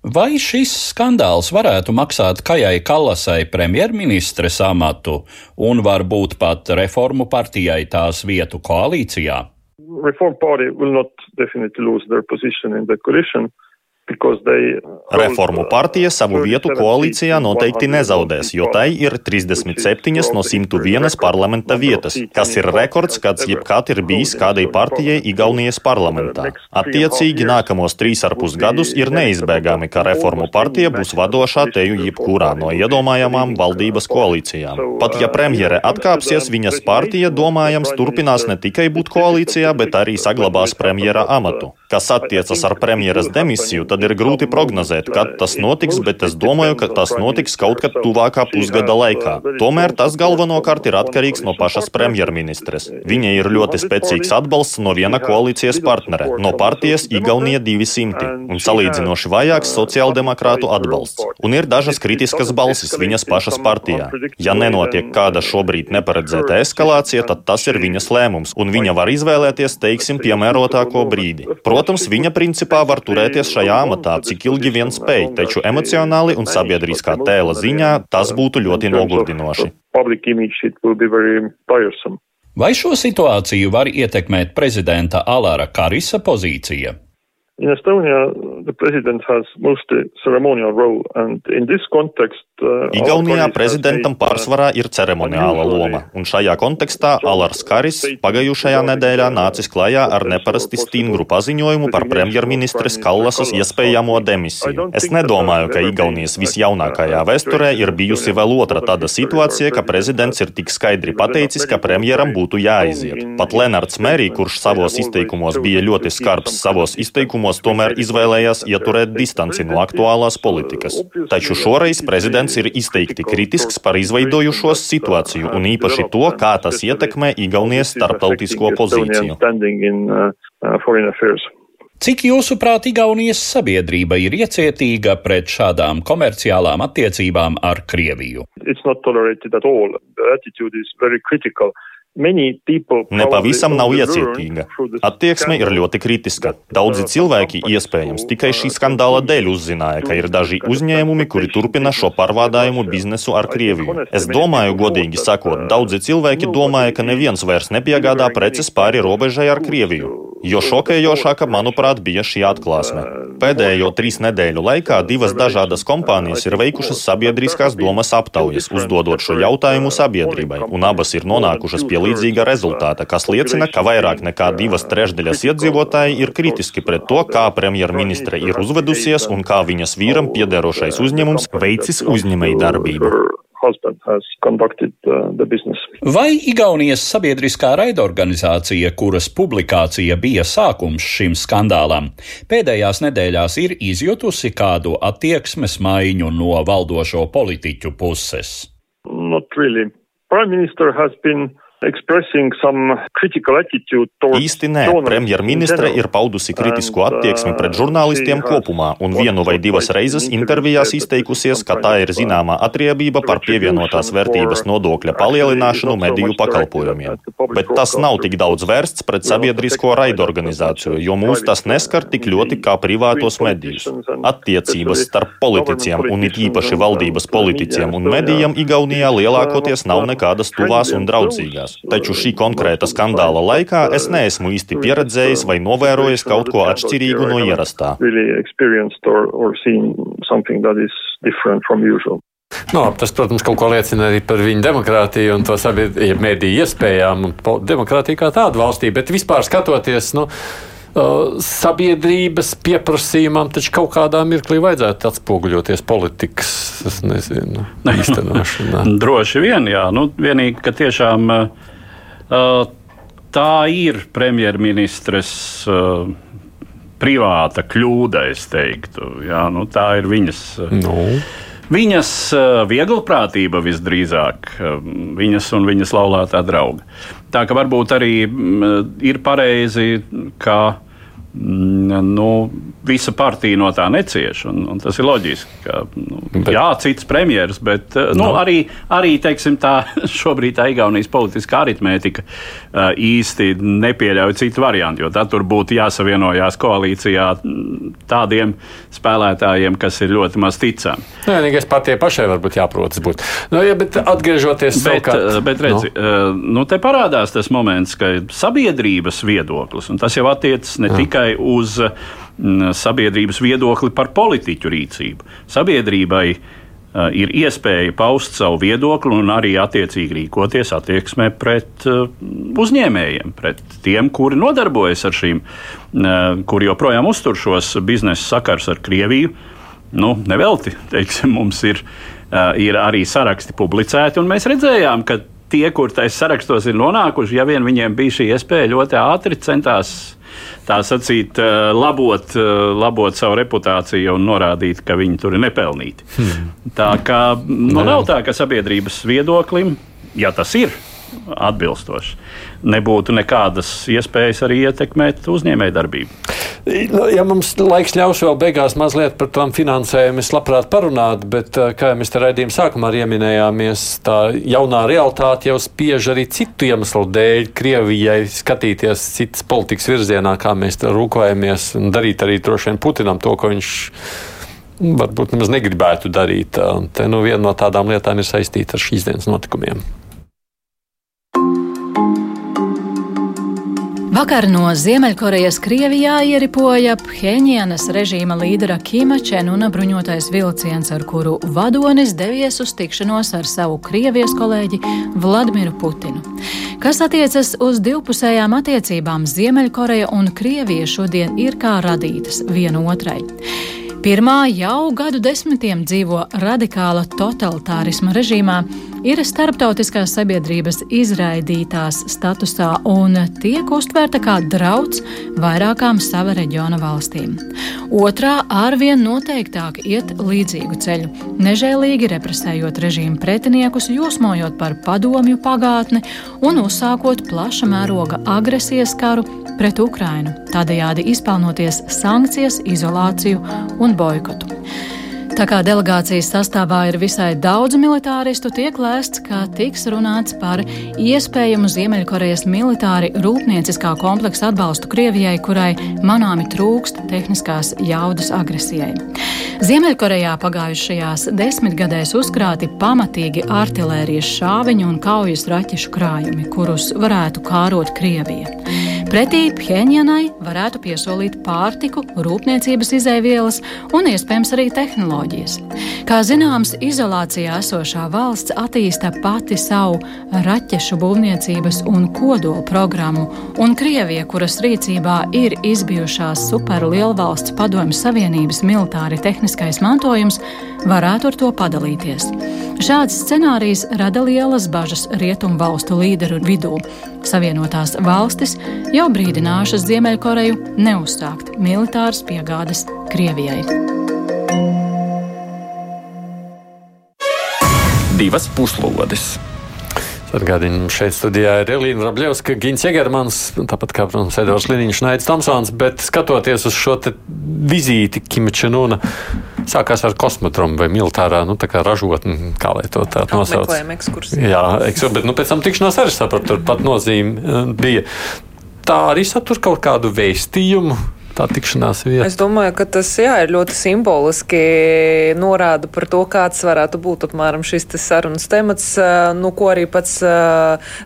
Vai šis skandāls varētu maksāt Kajai Kalasai premjerministres amatu un varbūt pat reformu partijai tās vietu koalīcijā? Reform Party will not definitely lose their position in the coalition. Reformu partija savu vietu koalīcijā noteikti nezaudēs, jo tai ir 37 no 101 parlamenta vietas, kas ir rekords, kāds jebkad ir bijis kādai partijai Igaunijas parlamentā. Attiecīgi nākamos trīs ar pus gadus ir neizbēgami, ka reformu partija būs vadošā teju jebkurā no iedomājamām valdības koalīcijām. Pat ja premjere atkāpsies, viņas partija, domājams, turpinās ne tikai būt koalīcijā, bet arī saglabās premjera amatu. Kas attiecas ar premjeras demisiju, tad ir grūti prognozēt, kad tas notiks, bet es domāju, ka tas notiks kaut kad tuvākā pusgada laikā. Tomēr tas galvenokārt ir atkarīgs no pašas premjerministres. Viņai ir ļoti spēcīgs atbalsts no viena koalīcijas partnera, no partijas Igaunija 200, un salīdzinoši vajāks sociāldemokrātu atbalsts. Un ir dažas kritiskas balsis viņas pašas partijā. Ja nenotiek kāda šobrīd neparedzēta eskalācija, tad tas ir viņas lēmums, un viņa var izvēlēties, teiksim, piemērotāko brīdi. Protams, viņa principā var turēties šajā amatā, cik ilgi vien spēj, taču emocionāli un sabiedriskā tēla ziņā tas būtu ļoti nogurdinoši. Vai šo situāciju var ietekmēt prezidenta Alāra Karisa pozīcija? In Estonia, the president has mostly ceremonial role, and in this context, uh, Igaunijā prezidentam uh, pārsvarā ir ceremoniāla loma, un šajā kontekstā Alars Karis pagājušajā nedēļā nācis klajā ar neparasti stingru paziņojumu par premjerministres Kallasas iespējamo demisiju. Es nedomāju, ka Igaunijas visjaunākajā vēsturē ir bijusi vēl otra tāda situācija, ka prezidents ir tik skaidri pateicis, ka premjeram būtu jāaiziet. Pat Lenards Mērī, kurš savos izteikumos bija ļoti skarbs savos izteikumos, jautājumos tomēr izvēlējās ieturēt distanci no aktuālās politikas. Taču šoreiz prezidents ir izteikti kritisks par izveidojušos situāciju un īpaši to, kā tas ietekmē Igaunijas starptautisko pozīciju. Cik jūsuprāt, Igaunijas sabiedrība ir iecietīga pret šādām komerciālām attiecībām ar Krieviju? Nepavisam nav iecietīga. Attieksme ir ļoti kritiska. Daudzi cilvēki, iespējams, tikai šī skandāla dēļ uzzināja, ka ir daži uzņēmumi, kuri turpina šo pārvādājumu biznesu ar Krieviju. Es domāju, godīgi sakot, daudzi cilvēki domāja, ka neviens vairs nepiegādā preces pāri robežai ar Krieviju. Jo šokējošāka, manuprāt, bija šī atklāsme. Pēdējo trīs nedēļu laikā divas dažādas kompānijas ir veikušas sabiedriskās domas aptaujas, uzdodot šo jautājumu sabiedrībai, un abas ir nonākušas pie līdzīga rezultāta, kas liecina, ka vairāk nekā divas trešdaļas iedzīvotāji ir kritiski pret to, kā premjerministre ir uzvedusies un kā viņas vīram piederošais uzņēmums veicis uzņēmēju darbību. Uh, Vai Igaunijas sabiedriskā raidorganizācija, kuras publikācija bija sākums šim skandālam, pēdējās nedēļās ir izjutusi kādu attieksmes maiņu no valdošo politiķu puses? Not really. Prime Minister has been Īsti nē, premjerministre ir paudusi kritisku attieksmi pret žurnālistiem kopumā un vienu vai divas reizes intervijās izteikusies, ka tā ir zināmā atriebība par pievienotās vērtības nodokļa palielināšanu mediju pakalpojumiem. Bet tas nav tik daudz vērsts pret sabiedrisko raidorganizāciju, jo mūs tas neskar tik ļoti kā privātos medijus. Attiecības starp politiķiem un it īpaši valdības politiķiem un medijiem Igaunijā lielākoties nav nekādas tuvās un draudzīgās mājās. Taču šī konkrēta skandāla laikā es neesmu īsti pieredzējis vai novērojis kaut ko atšķirīgu no ierastā. No, nu, tas, protams, kaut ko liecina arī par viņu demokrātiju un to sabiedrību mediju iespējām un demokrātiju kā tādu valstī. Bet vispār skatoties, nu, sabiedrības pieprasījumam taču kaut kādā mirklī vajadzētu atspoguļoties politikas nezinu, īstenošanā. Droši vien, jā. Nu, vienīgi, ka tiešām uh, tā ir premjerministres uh, privāta kļūda, es teiktu. Jā, nu, tā ir viņas. Uh. Nu. Viņas uh, vieglprātība visdrīzāk, uh, viņas un viņas laulātā drauga. Tā ka varbūt arī mm, ir pareizi, ka mm, nu, visa partija no tā necieš. Un, un tas ir loģiski. Ka, nu, bet, jā, cits premjerministrs, bet eh, nu, no. arī, arī teiksim, tā, šobrīd tā Igaunijas politiskā aritmētika uh, īsti nepieļauj citu variantu. Jo tad tur būtu jāsavienojās koalīcijā mm, tādiem spēlētājiem, kas ir ļoti maz ticami. Nē, nu, vienīgais patie pašai varbūt jāprotas būt. Nu, ja, bet atgriežoties bet, savukārt, eh, bet redzi, no. nu, te parādās tas moments, ka sabiedrības viedoklis, un tas jau attiecas ne jā. tikai uz sabiedrības viedokli par politiķu rīcību. Sabiedrībai uh, ir iespēja paust savu viedokli un arī attiecīgi rīkoties attieksmē pret uh, uzņēmējiem, pret tiem, kuri nodarbojas ar šīm, uh, kuri joprojām uztur šos biznesa sakars ar Krieviju. Nu, nevelti, teiksim, mums ir, ir arī saraksti publicēti, un mēs redzējām, ka tie, kur tais sarakstos ir nonākuši, ja vien viņiem bija šī iespēja, ļoti ātri centās tā sacīt, eh, labot, eh, labot savu reputāciju un norādīt, ka viņi tur ir nepelnīti. Hmm. Tā kā nu, nav tā, ka sabiedrības viedoklim, ja tas ir atbilstoši, nebūtu nekādas iespējas arī ietekmēt uzņēmējdarbību. Nu, ja mums laiks ļaus vēl beigās mazliet par tām finansēm, es labprāt parunātu, bet, eh, kā jau mēs te raidījuma sākumā ieminējāmies, tā jaunā realitāte jau spiež arī citu iemeslu dēļ Krievijai skatīties citas politikas virzienā, kā mēs rūkojamies, un darīt arī droši vien Putinam to, ko viņš varbūt nemaz negribētu darīt. Te nu viena no tādām lietām ir saistīta ar šīs dienas notikumiem. Vakar no Ziemeļkorejas Krievijā ieripoja Pheņienas režīma līdera Kima Čenuna bruņotais vilciens, ar kuru vadonis devies uz tikšanos ar savu Krievijas kolēģi Vladimiru Putinu. Kas attiecas uz divpusējām attiecībām, Ziemeļkoreja un Krievija šodien ir kā radītas viena otrai. Pirmā jau gadu desmitiem dzīvo radikāla totalitārisma režīmā, ir starptautiskās sabiedrības izraidītās statusā un tiek uztvērta kā drauds vairākām sava reģiona valstīm. Otrā arvien noteiktāk iet līdzīgu ceļu, nežēlīgi represējot režīmu pretiniekus, jūsmojot par padomju pagātni un uzsākot plaša mēroga agresijas karu pret Ukrainu, tādējādi izpelnoties sankcijas, izolāciju un boikotu. Tā kā delegācijas sastāvā ir visai daudz militāristu, tiek lēsts, ka tiks runāts par iespējamu Ziemeļkorejas militāri rūpnieciskā kompleksa atbalstu Krievijai, kurai manāmi trūkst tehniskās jaudas agresijai. Ziemeļkorejā pagājušajās desmitgadēs uzkrāti pamatīgi artilērijas šāviņu un kaujas raķešu krājumi, kurus varētu kārot Krievija. Pretī Pheņģenai varētu piesolīt pārtiku, rūpniecības izēvielas un iespējams arī tehnoloģijas. Kā zināms, izolācijā esošā valsts attīsta pati savu raķešu būvniecības un kodola programmu, un Krievija, kuras rīcībā ir izbijušās superlielvalsts padomju savienības militāri tehniskais mantojums, varētu ar to padalīties. Šāds scenārijs rada lielas bažas rietumu valstu līderu vidū. Savienotās valstis jau brīdinājušas Ziemeļkoreju neuzsākt militāras piegādes Krievijai. Divas puslodes! Atgādījums šeit studijā ir Elīna Rabļevska, Gins Egermans, tāpat kā, protams, Edvards Liniņš, Naids Tomsons, bet skatoties uz šo vizīti Kima Čenuna, sākās ar kosmotromu vai militārā, nu, tā kā ražotni, kā lai to tā nosauc. Apmeklējam ekskursiju. Jā, ekskursiju, bet, nu, pēc tam tikšanās arī sapratu, tur pat nozīme eh, bija. Tā arī satur kaut kādu vēstījumu tā tikšanās vieta. Es domāju, ka tas jā, ir ļoti simboliski norāda par to, kāds varētu būt apmēram šis sarunas temats, nu, ko arī pats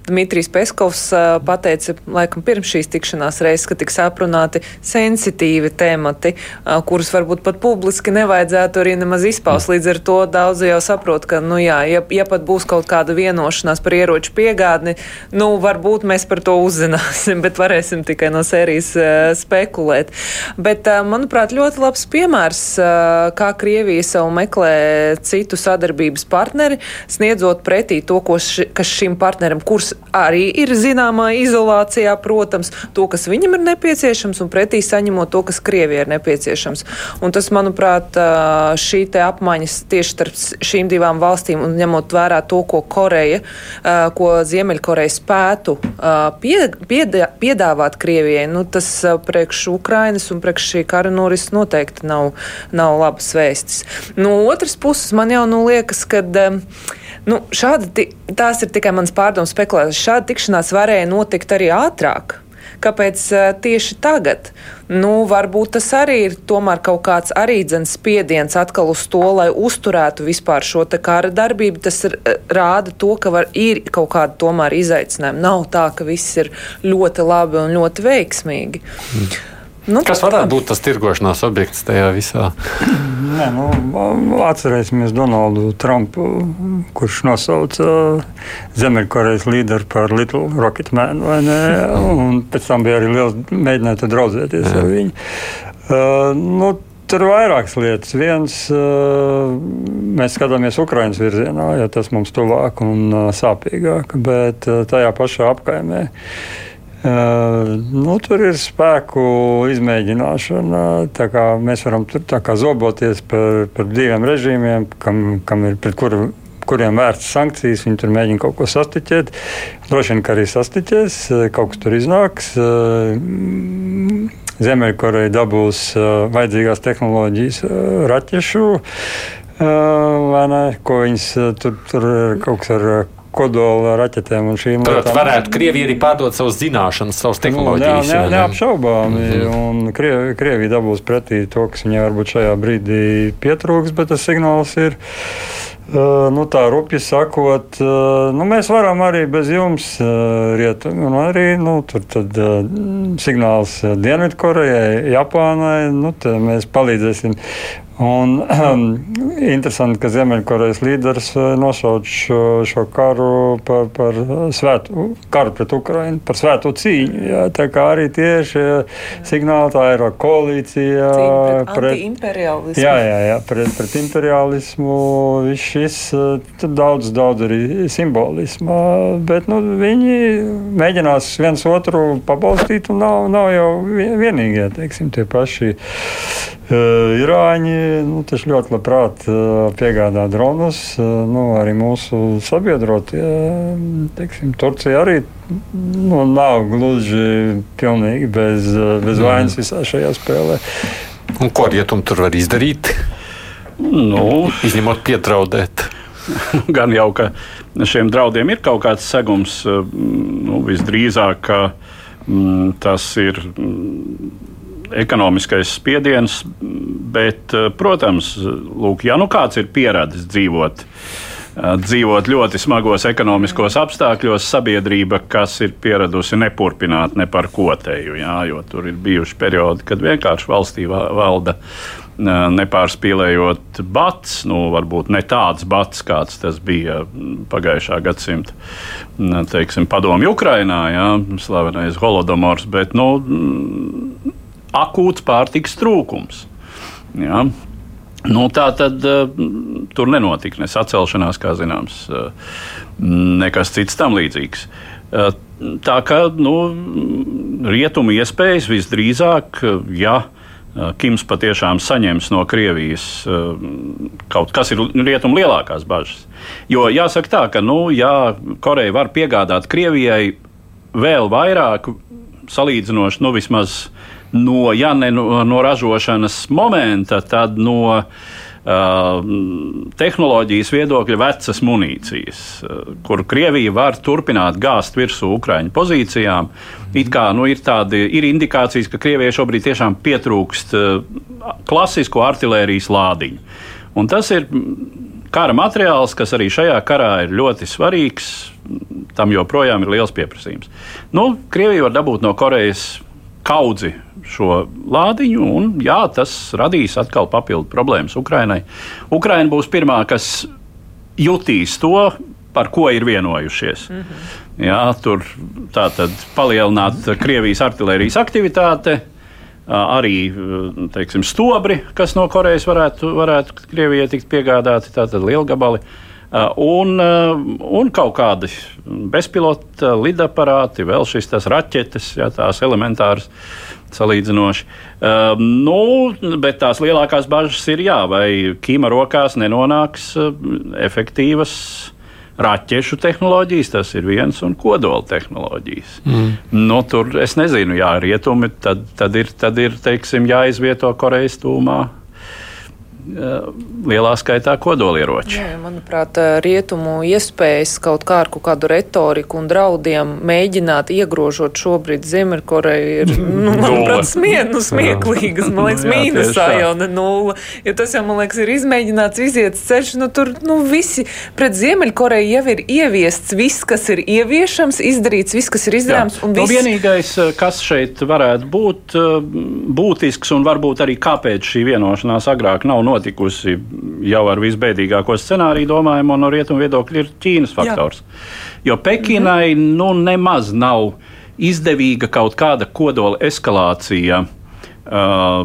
Dmitrijs Peskovs pateica laikam pirms šīs tikšanās reizes, ka tiks aprunāti sensitīvi temati, kurus varbūt pat publiski nevajadzētu arī nemaz izpaust. Līdz ar to daudzi jau saprot, ka, nu jā, ja, ja pat būs kaut kāda vienošanās par ieroču piegādni, nu, varbūt mēs par to uzzināsim, bet varēsim tikai no sērijas spekulēt. Bet, manuprāt, ļoti labs piemērs, kā Krievija sev meklē citu sadarbības partneri, sniedzot pretī to, ši, kas šim partnerim, kurš arī ir zināmā izolācijā, protams, to, kas viņam ir nepieciešams, un pretī saņemot to, kas Krievijai ir nepieciešams. Un tas, manuprāt, šī te apmaiņas tieši starp šīm divām valstīm un ņemot vērā to, ko Koreja, ko Ziemeļkoreja spētu pie, piedā, piedāvāt Krievijai, nu, tas priekš Ukrainas Ukrainas un priekš šī kara noris noteikti nav, nav labas vēstis. No otras puses, man jau nu liekas, ka. Nu, šādi, tās ir tikai mans pārdoms spekulācijas. Šāda tikšanās varēja notikt arī ātrāk. Kāpēc tieši tagad? Nu, varbūt tas arī ir tomēr kaut kāds arī dzens spiediens atkal uz to, lai uzturētu vispār šo kara darbību. Tas ir, rāda to, ka var, ir kaut kāda tomēr izaicinājuma. Nav tā, ka viss ir ļoti labi un ļoti veiksmīgi. Mm. Nu, Kas varētu būt tas tirgošanās objekts tajā visā? Nē, nu, atcerēsimies Donaldu Trumpu, kurš nosauca Ziemeļkorejas līderu par Little Rocketman. Un pēc tam bija arī liels mēģinājums draudzēties Jā. ar viņu. Uh, nu, Tur ir vairākas lietas. Viens, uh, mēs skatāmies Ukraiņas virzienā, jo tas mums tuvāk un uh, sāpīgāk, bet tajā pašā apkaimē nu, tur ir spēku izmēģināšana. Mēs varam tur zoboties par, par diviem režīmiem, kam, kam ir pret kuru kuriem vērts sankcijas, viņi tur mēģina kaut ko sastiķēt. Droši vien, ka arī sastiķēs, kaut kas tur iznāks. Ziemeļkoreja dabūs vajadzīgās tehnoloģijas raķešu, vai ne, ko viņas tur, tur kaut kas ar kodola raķetēm un šīm lietām. Tad varētu Krievija arī pārdot savas zināšanas, savas tehnoloģijas. Nu, ne, ne, neapšaubāmi. Mm -hmm. Un Krievija, Krievija dabūs pretī to, kas viņai varbūt šajā brīdī pietrūks, bet tas signāls ir. Nu, tā rupi sakot, nu, mēs varam arī bez jums rietumi. Un arī nu, tur tad, signāls Dienvidkorejai, Japānai. Nu, mēs palīdzēsim Un, interesanti, ka Ziemeļkorejas līderis uh, nosauc šo, šo karu par, par svētu, karu pret Ukrajinu, par svēto cīņu. Jā, tā kā arī tieši signāli tā ir koalīcija pret, pret imperialismu. Jā, jā, jā pret, pret imperialismu. Viss šis uh, daudz, daudz arī simbolisma. Bet nu, viņi mēģinās viens otru pabalstīt, un nav, nav jau vienīgie, teiksim, tie paši irāņi nu, ļoti labprāt piegādā dronus. Nu, arī mūsu sabiedrotie, teiksim, Turcija arī nu, nav gluži pilnīgi bez, bez vainas visā šajā spēlē. Un ko rietumi tur var izdarīt? Nu, Izņemot pietraudēt. Gan jau, ka šiem draudiem ir kaut kāds segums, nu, visdrīzāk, ka tas ir. Mm, ekonomiskais spiediens, bet, eh, protams, lūk, ja nu kāds ir pieradis dzīvot. Eh, dzīvot ļoti smagos ekonomiskos apstākļos, sabiedrība, kas ir pieradusi nepurpināt ne par ko teju. Jā, jo tur ir bijuši periodi, kad vienkārši valstī valda eh, nepārspīlējot bats, nu, varbūt ne tāds bats, kāds tas bija pagājušā gadsimta teiksim, padomju Ukrainā, jā, slavenais Holodomors, bet nu, akūts pārtiks trūkums. Ja? Nu, tā tad uh, tur nenotika ne sacelšanās, kā zināms, uh, nekas cits tam līdzīgs. Uh, tā kā nu, rietumu iespējas visdrīzāk, ja Kims patiešām saņems no Krievijas kaut kas, ir rietumu lielākās bažas. Jo jāsaka tā, ka, nu, ja Koreja var piegādāt Krievijai vēl vairāk, salīdzinoši, nu, vismaz no, ja ne no, no ražošanas momenta, tad no Uh, tehnoloģijas viedokļa vecas munīcijas, uh, kur Krievija var turpināt gāzt virsū Ukraiņu pozīcijām. It kā nu, ir, tādi, ir indikācijas, ka Krievijai šobrīd tiešām pietrūkst uh, klasisko artērijas lādiņu. Un tas ir kara materiāls, kas arī šajā karā ir ļoti svarīgs. Tam joprojām ir liels pieprasījums. Nu, Krievija var dabūt no Korejas kaudzi šo lādiņu, un jā, tas radīs atkal papildu problēmas Ukrainai. Ukraina būs pirmā, kas jutīs to, par ko ir vienojušies. Mm -hmm. jā, tur tā tad palielināt Krievijas artērijas aktivitāti. Arī teiksim, stobri, kas no Korejas varētu, varētu Krievijai tikt piegādāti, tātad lielgabali. Un, un kaut kādi bezpilota lidaparāti, vēl šīs raķetes, jā, tās elementāras salīdzinoši. Uh, nu, bet tās lielākās bažas ir, jā, vai Kīma rokās nenonāks efektīvas raķešu tehnoloģijas, tas ir viens, un kodola tehnoloģijas. Mm. Nu, tur es nezinu, jā, rietumi tad, tad ir, tad ir teiksim, jāizvieto Korejas tūmā lielā skaitā kodolieroči. Jā, manuprāt, rietumu iespējas kaut kā ar kaut kādu retoriku un draudiem mēģināt iegrožot šobrīd Ziemeļkoreju ir, nu, manuprāt, smie, nu, smieklīgas. Man liekas, nu, jā, mīnusā jau ne nulle. Jo tas jau, man liekas, ir izmēģināts iziets ceļš. Nu, tur, nu, visi pret Ziemeļkoreju jau ir ieviests viss, kas ir ieviešams, izdarīts viss, kas ir izdarāms. Nu, viss... vienīgais, kas šeit varētu būt būtisks un varbūt arī kāpēc šī vienošanās agrāk nav noticis notikusi jau ar visbēdīgāko scenāriju, domājam, no rietumu viedokļa ir Ķīnas faktors. Jā. Jo Pekinai -hmm. nu, nemaz nav izdevīga kaut kāda kodola eskalācija. Uh,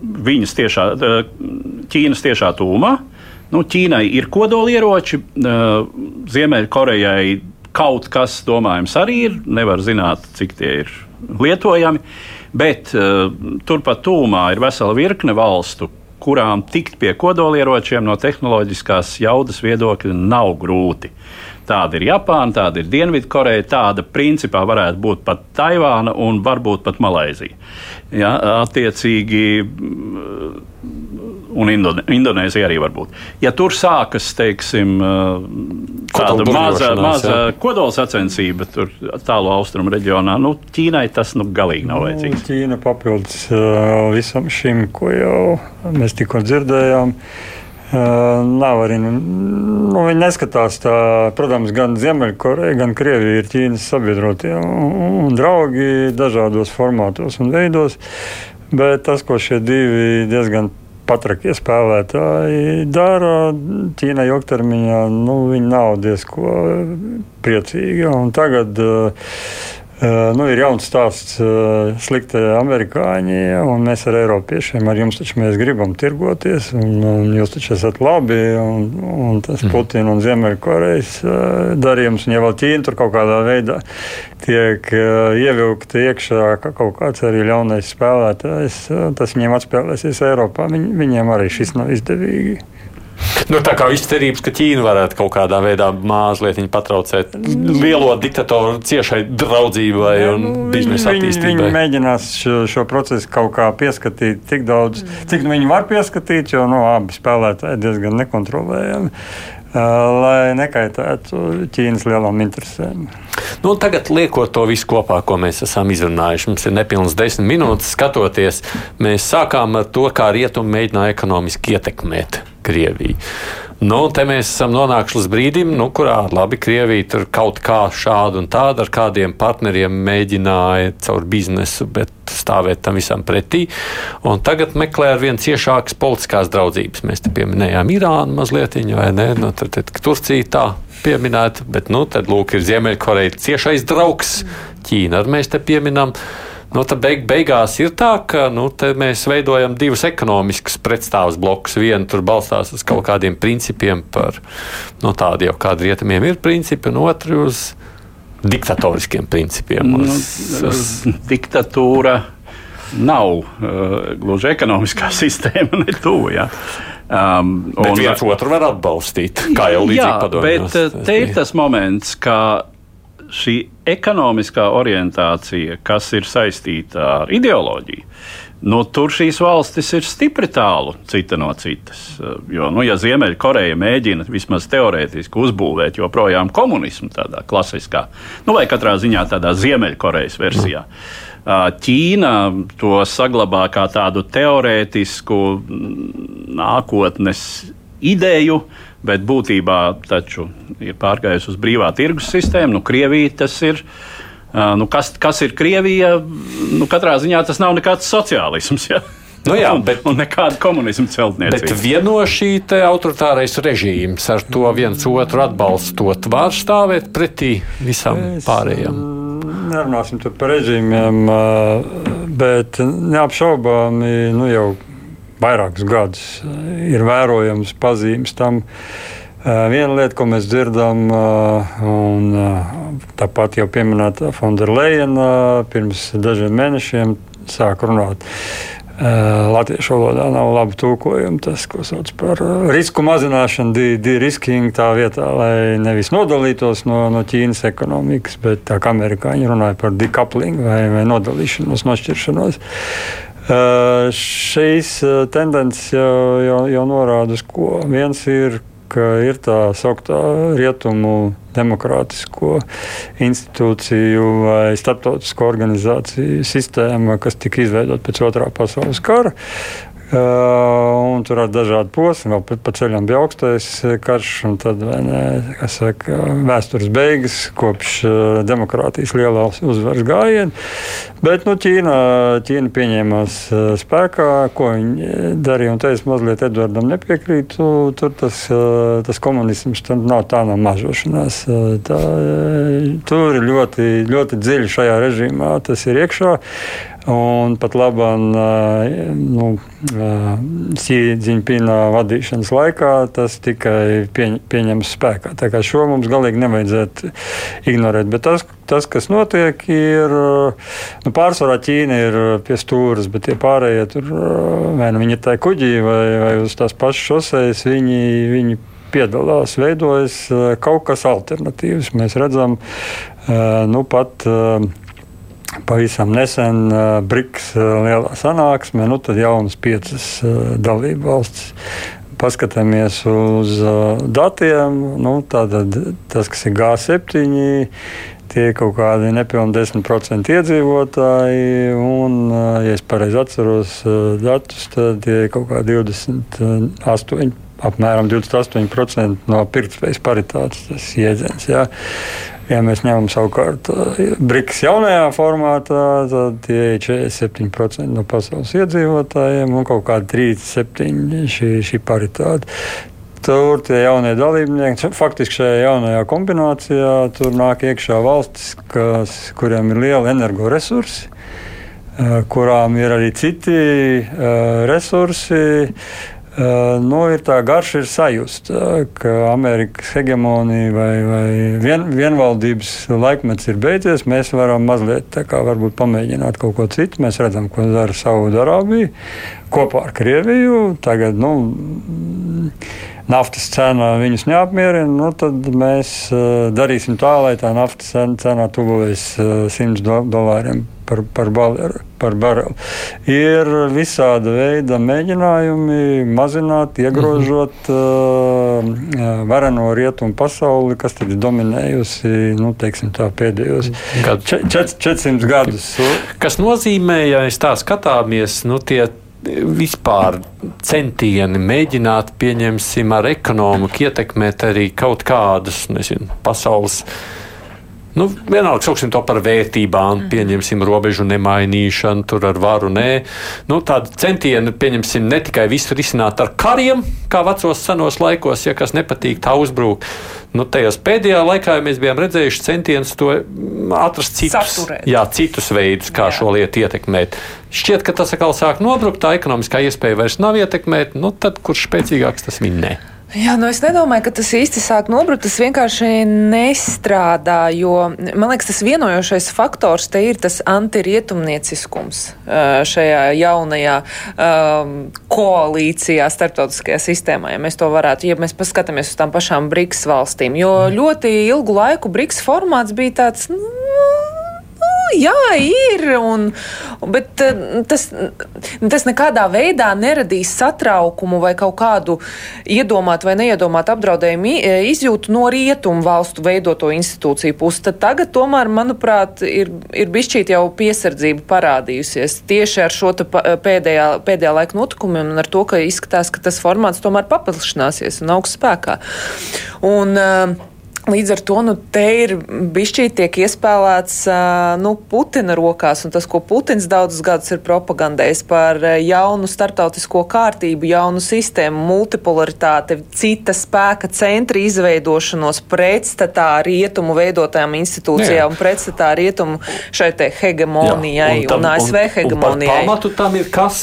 viņas tiešā, uh, Ķīnas tiešā tūmā. Nu, Ķīnai ir kodolieroči, uh, Ziemeļkorejai kaut kas, domājams, arī ir. Nevar zināt, cik tie ir lietojami. Bet uh, turpat tūmā ir vesela virkne valstu, kurām tikt pie kodolieročiem no tehnoloģiskās jaudas viedokļa nav grūti. Tāda ir Japāna, tāda ir Dienvidkoreja, tāda principā varētu būt pat Taivāna un varbūt pat Malaizija. Ja, attiecīgi un Indone, Indonēzija arī var būt. Ja tur sākas, teiksim, tāda maza, maza kodola sacensība tur tālu austrumu reģionā, nu, Ķīnai tas nu, galīgi nav vajadzīgs. Nu, Ķīna papildus visam šim, ko jau mēs tikko dzirdējām. Nav arī, nu, viņi neskatās tā, protams, gan Ziemeļkoreja, gan Krievija ir Ķīnas sabiedrotie un, un draugi dažādos formātos un veidos. Bet tas, ko šie divi diezgan patrakie spēlētāji dara, Ķīnai ilgtermiņā, nu, viņi nav diezko priecīgi. Un tagad uh, nu, ir jauns stāsts, slikti amerikāņi, un mēs ar eiropiešiem, ar jums taču mēs gribam tirgoties, un, un jūs taču esat labi, un, un tas mm. Putina un Ziemeļkorejas darījums, un ja vēl Ķīna tur kaut kādā veidā tiek ievilkta iekšā ka kaut kāds arī ļaunais spēlētājs, tas viņiem atspēlēsies Eiropā, Viņ, viņiem arī šis nav izdevīgi. Nu, tā kā izcerības, ka Ķīna varētu kaut kādā veidā mazliet patraucēt lielo diktatoru ciešai draudzībai un nu, biznesa attīstībai. viņi mēģinās šo, šo procesu kaut kā pieskatīt tik daudz, cik nu viņi var pieskatīt, jo nu, abi spēlētāji diezgan nekontrolējami. Lai nekaitētu Ķīnas lielām interesēm. Nu, tagad, liekot to visu kopā, ko mēs esam izrunājuši, mums ir nepilnas desmit minūtes. Skatoties, mēs sākām ar to, kā rietumi mēģināja ekonomiski ietekmēt Krieviju. Nu, te mēs esam nonākuši līdz brīdim, nu, kurā labi, Krievija tur kaut kā šādu un tādu ar kādiem partneriem mēģināja caur biznesu, bet stāvēt tam visam pretī. Un tagad meklē ar vien ciešākas politiskās draudzības. Mēs te pieminējām Irānu mazliet, vai ne? Nu, tad, tad Turcija tā pieminēta, bet nu, tad lūk, ir Ziemeļkoreja ciešais draugs, Ķīna arī mēs te pieminam. Nu, beig, beigās ir tā, ka nu, mēs veidojam divus ekonomiskus pretstāvus blokus. Vienu tur balstās uz kaut kādiem principiem, par nu, tādu jau kādu rietumiem ir principi, un otru uz diktatoriskiem principiem. Uz, nu, uz... Diktatūra nav uh, gluži ekonomiskā sistēma, ne tuvu. Ja. Um, bet un, viens otru var atbalstīt, kā jau līdzīgi padomājot. Bet uh, te ir tas moments, ka šī ekonomiskā orientācija, kas ir saistīta ar ideoloģiju, nu, tur šīs valstis ir stipri tālu cita no citas. Jo, nu, ja Ziemeļkoreja mēģina vismaz teorētiski uzbūvēt joprojām komunismu tādā klasiskā, nu, vai katrā ziņā tādā Ziemeļkorejas versijā. Ķīna to saglabā kā tādu teorētisku nākotnes ideju, uh, bet būtībā taču ir pārgājusi uz brīvā tirgus sistēmu. Nu, Krievija tas ir. Nu, kas, kas ir Krievija? Nu, katrā ziņā tas nav nekāds sociālisms. Ja? Nu jā, bet, un, un nekāda komunisma celtniecība. Bet vieno šī autoritārais režīms ar to viens otru atbalstot var stāvēt pretī visam es, pārējiem. Nerunāsim par režīmiem, bet neapšaubāmi nu jau vairākus gadus ir vērojams pazīmes tam. Viena lieta, ko mēs dzirdam, un tāpat jau pieminēta Fonderleina pirms dažiem mēnešiem sāk runāt. Latviešu valodā nav labi tūkojumi. Tas, ko sauc par risku mazināšanu, de-risking, tā vietā, lai nevis nodalītos no, no Ķīnas ekonomikas, bet tā kā amerikāņi runāja par decoupling vai, vai nodalīšanos, nošķiršanos. Uh, šīs tendences jau, jau, jau norāda uz ko. Viens ir, ka ir tā sauktā rietumu demokrātisko institūciju vai starptautisko organizāciju sistēma, kas tika izveidota pēc otrā pasaules kara. Uh, tur ir dažādi posmi, vēl pa, ceļam bija augstais karš, un tad ne, saka, vēstures beigas kopš uh, demokrātijas lielās uzvaras gājiena. Bet nu, Ķīna, Ķīna pieņēmās uh, spēkā, ko viņi darīja. Un te es mazliet Edvardam nepiekrītu. Tur tas, tas komunisms nav tā nav mažošanās. Tā, tur ir ļoti, ļoti dziļi šajā režīmā tas ir iekšā. Un pat labāk, nu, Zīņpīna vadīšanas laikā tas tikai pieņ, pieņems spēkā. Tā kā šo mums galīgi nevajadzētu ignorēt. Bet tas, tas kas notiek, ir nu, pārsvarā Ķīna ir pie stūres, bet tie pārējie tur vai nu viņi ir tā kuģī vai, vai uz tās pašas šoseis, viņi, viņi piedalās, veidojas kaut kas alternatīvs. Mēs redzam, nu pat Pavisam nesen uh, BRICS uh, lielā sanāksmē, nu tad jaunas piecas uh, dalību valstis. Paskatāmies uz uh, datiem, nu, tātad tas, kas ir G7, tie ir kaut kādi nepilni 10% iedzīvotāji, un, uh, ja es pareizi atceros uh, datus, tad tie ir kaut kādi 28 apmēram 28% no pirktspējas paritātes tas jēdziens. Jā. Ja mēs ņemam savukārt BRICS jaunajā formātā, tad tie ir 47% no pasaules iedzīvotājiem un kaut kādi 37% šī, šī paritāte. Tur tie jaunie dalībnieki, faktiski šajā jaunajā kombinācijā, tur nāk iekšā valstis, kas, kuriem ir lieli energoresursi, kurām ir arī citi resursi Uh, nu, ir tā garša, ir sajūta, ka Amerikas hegemonija vai, vai vien, vienvaldības laikmets ir beidzies. Mēs varam mazliet kā, pamēģināt kaut ko citu. Mēs redzam, ko dara Saudārābija kopā ar Krieviju. Tagad, nu, naftas cena viņus neapmierina, nu, tad mēs uh, darīsim tā, lai tā naftas cena tuvojas uh, 100 do dolāriem par, par, baleri, par bareli. Ir visāda veida mēģinājumi mazināt, iegrožot mm -hmm. uh, vareno rietumu pasauli, kas ir dominējusi nu, teiksim, tā, pēdējos Gad. 400 gadus. Kas nozīmē, ja mēs tā skatāmies, nu, tie vispār centieni mēģināt, pieņemsim, ar ekonomiku ietekmēt arī kaut kādus nezinu, pasaules Nu, vienalga, sauksim to par vērtībām, mm. pieņemsim robežu nemainīšanu, tur ar varu nē. Nu, tādi centieni, pieņemsim, ne tikai visu risināt ar kariem, kā vecos senos laikos, ja kas nepatīk, tā uzbrūk. Nu, tajos pēdējā laikā mēs bijām redzējuši centienus to mm, atrast citus, jā, citus veidus, kā jā. šo lietu ietekmēt. Šķiet, ka tas atkal sāk nobrukt, tā ekonomiskā iespēja vairs nav ietekmēt, nu, tad kurš spēcīgāks tas vinnē. Jā, nu es nedomāju, ka tas īsti sāk nobrukt. Tas vienkārši nestrādā. Jo man liekas, tas vienojošais faktors te ir tas antirietumnieciskums šajā jaunajā koalīcijā, starptautiskajā sistēmā. Ja mēs to varētu, ja mēs paskatāmies uz tām pašām BRICS valstīm, jo ļoti ilgu laiku BRICS formāts bija tāds. Nu, jā, ir. Un, bet eh, tas, tas nekādā veidā neradīs satraukumu vai kaut kādu iedomātu vai neiedomātu apdraudējumu eh, izjūtu no rietumu valstu veidoto institūciju puses. Tad tagad, tomēr, manuprāt, ir, ir bišķīt jau piesardzība parādījusies tieši ar šo pēdējā, pēdējā laika notikumiem un ar to, ka izskatās, ka tas formāts tomēr paplašināsies un augsts spēkā. Un, uh, Līdz ar to nu, te ir bijis tiek iespēlēts nu, Putina rokās, un tas, ko Putins daudzus gadus ir propagandējis par jaunu startautisko kārtību, jaunu sistēmu, multipolaritāti, cita spēka centra izveidošanos pretstatā rietumu veidotajām institūcijām Jā. un pretstatā rietumu šai te hegemonijai Jā, un, tam, un ASV hegemonijai. Un par pamatu tam ir kas?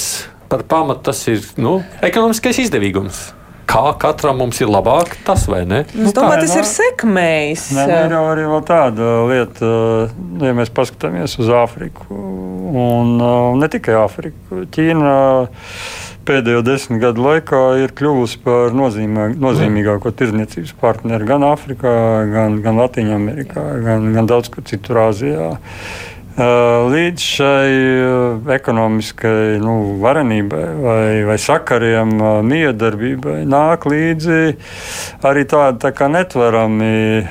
Par pamatu tas ir nu, ekonomiskais izdevīgums kā katram mums ir labāk, tas vai ne? Nu, es domāju, tas ir sekmējis. Nē, nu, ir jau arī tāda lieta, ja mēs paskatāmies uz Āfriku, un ne tikai Āfriku. Ķīna pēdējo desmit gadu laikā ir kļuvusi par nozīmē, nozīmīgāko tirdzniecības partneri gan Āfrikā, gan, gan Latvijā, gan, gan daudz kur citur Āzijā. Eh, līdz šai eh, ekonomiskai nu, varenībai vai, vai sakariem, eh, miedarbībai nāk līdzi arī tādi tā kā netverami,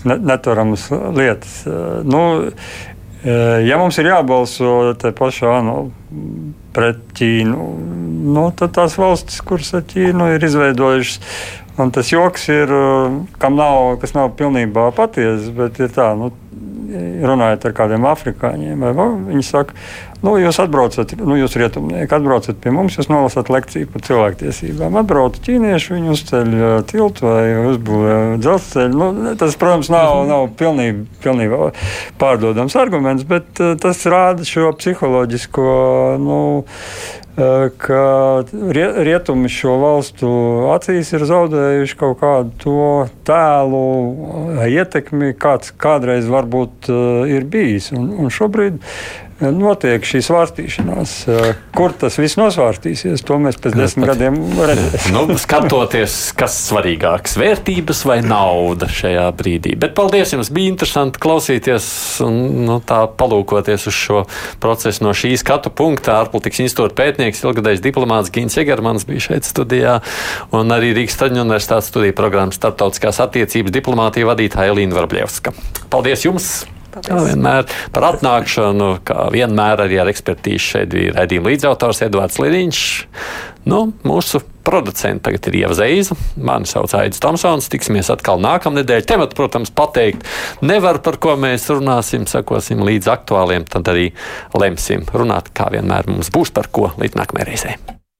netveramas lietas. Nu, ja mums ir jābalso te pašā ANO pret Ķīnu, nu, tad tās valstis, kuras ar Ķīnu ir izveidojušas Un tas joks ir, kam nav, kas nav pilnībā patiesa, bet ir tā, nu, runājot ar kādiem afrikāņiem, vai, viņi saka, nu, jūs atbraucat, nu, jūs rietumnieki, atbraucat pie mums, jūs nolasat lekciju par cilvēktiesībām. Atbrauc ķīnieši, viņi uzceļ tiltu vai uzbūvē dzelzceļu. Nu, tas, protams, nav, nav pilnībā, pilnībā pārdodams arguments, bet tas rāda šo psiholoģisko. Nu, ka rietumi šo valstu acīs ir zaudējuši kaut kādu to tēlu, ietekmi, kāds kādreiz varbūt ir bijis. Un, un šobrīd notiek šī svārstīšanās. Kur tas viss nosvārstīsies, to mēs pēc desmit gadiem redzēsim. nu, skatoties, kas svarīgāks - vērtības vai nauda šajā brīdī. Bet paldies jums, bija interesanti klausīties un nu, tā palūkoties uz šo procesu no šī skatu punkta. Ārpolitikas institūta pētnieks, ilgadējs diplomāts Gins Egermans bija šeit studijā, un arī Rīgas Traģiņu universitātes studiju programmas starptautiskās attiecības diplomātija vadītāja Elīna Varbļevska. Paldies jums! Paldies. Kā vienmēr par atnākšanu, kā vienmēr arī ar ekspertīzi šeit bija raidījuma līdzautors Edvards Liniņš. Nu, mūsu producents tagad ir Ieva Zeiza, mani sauc Aits Tomsons. Tiksimies atkal nākamnedēļ. Tematu, protams, pateikt nevar, par ko mēs runāsim, sakosim līdz aktuāliem, tad arī lemsim runāt, kā vienmēr mums būs par ko līdz nākamajai reizei.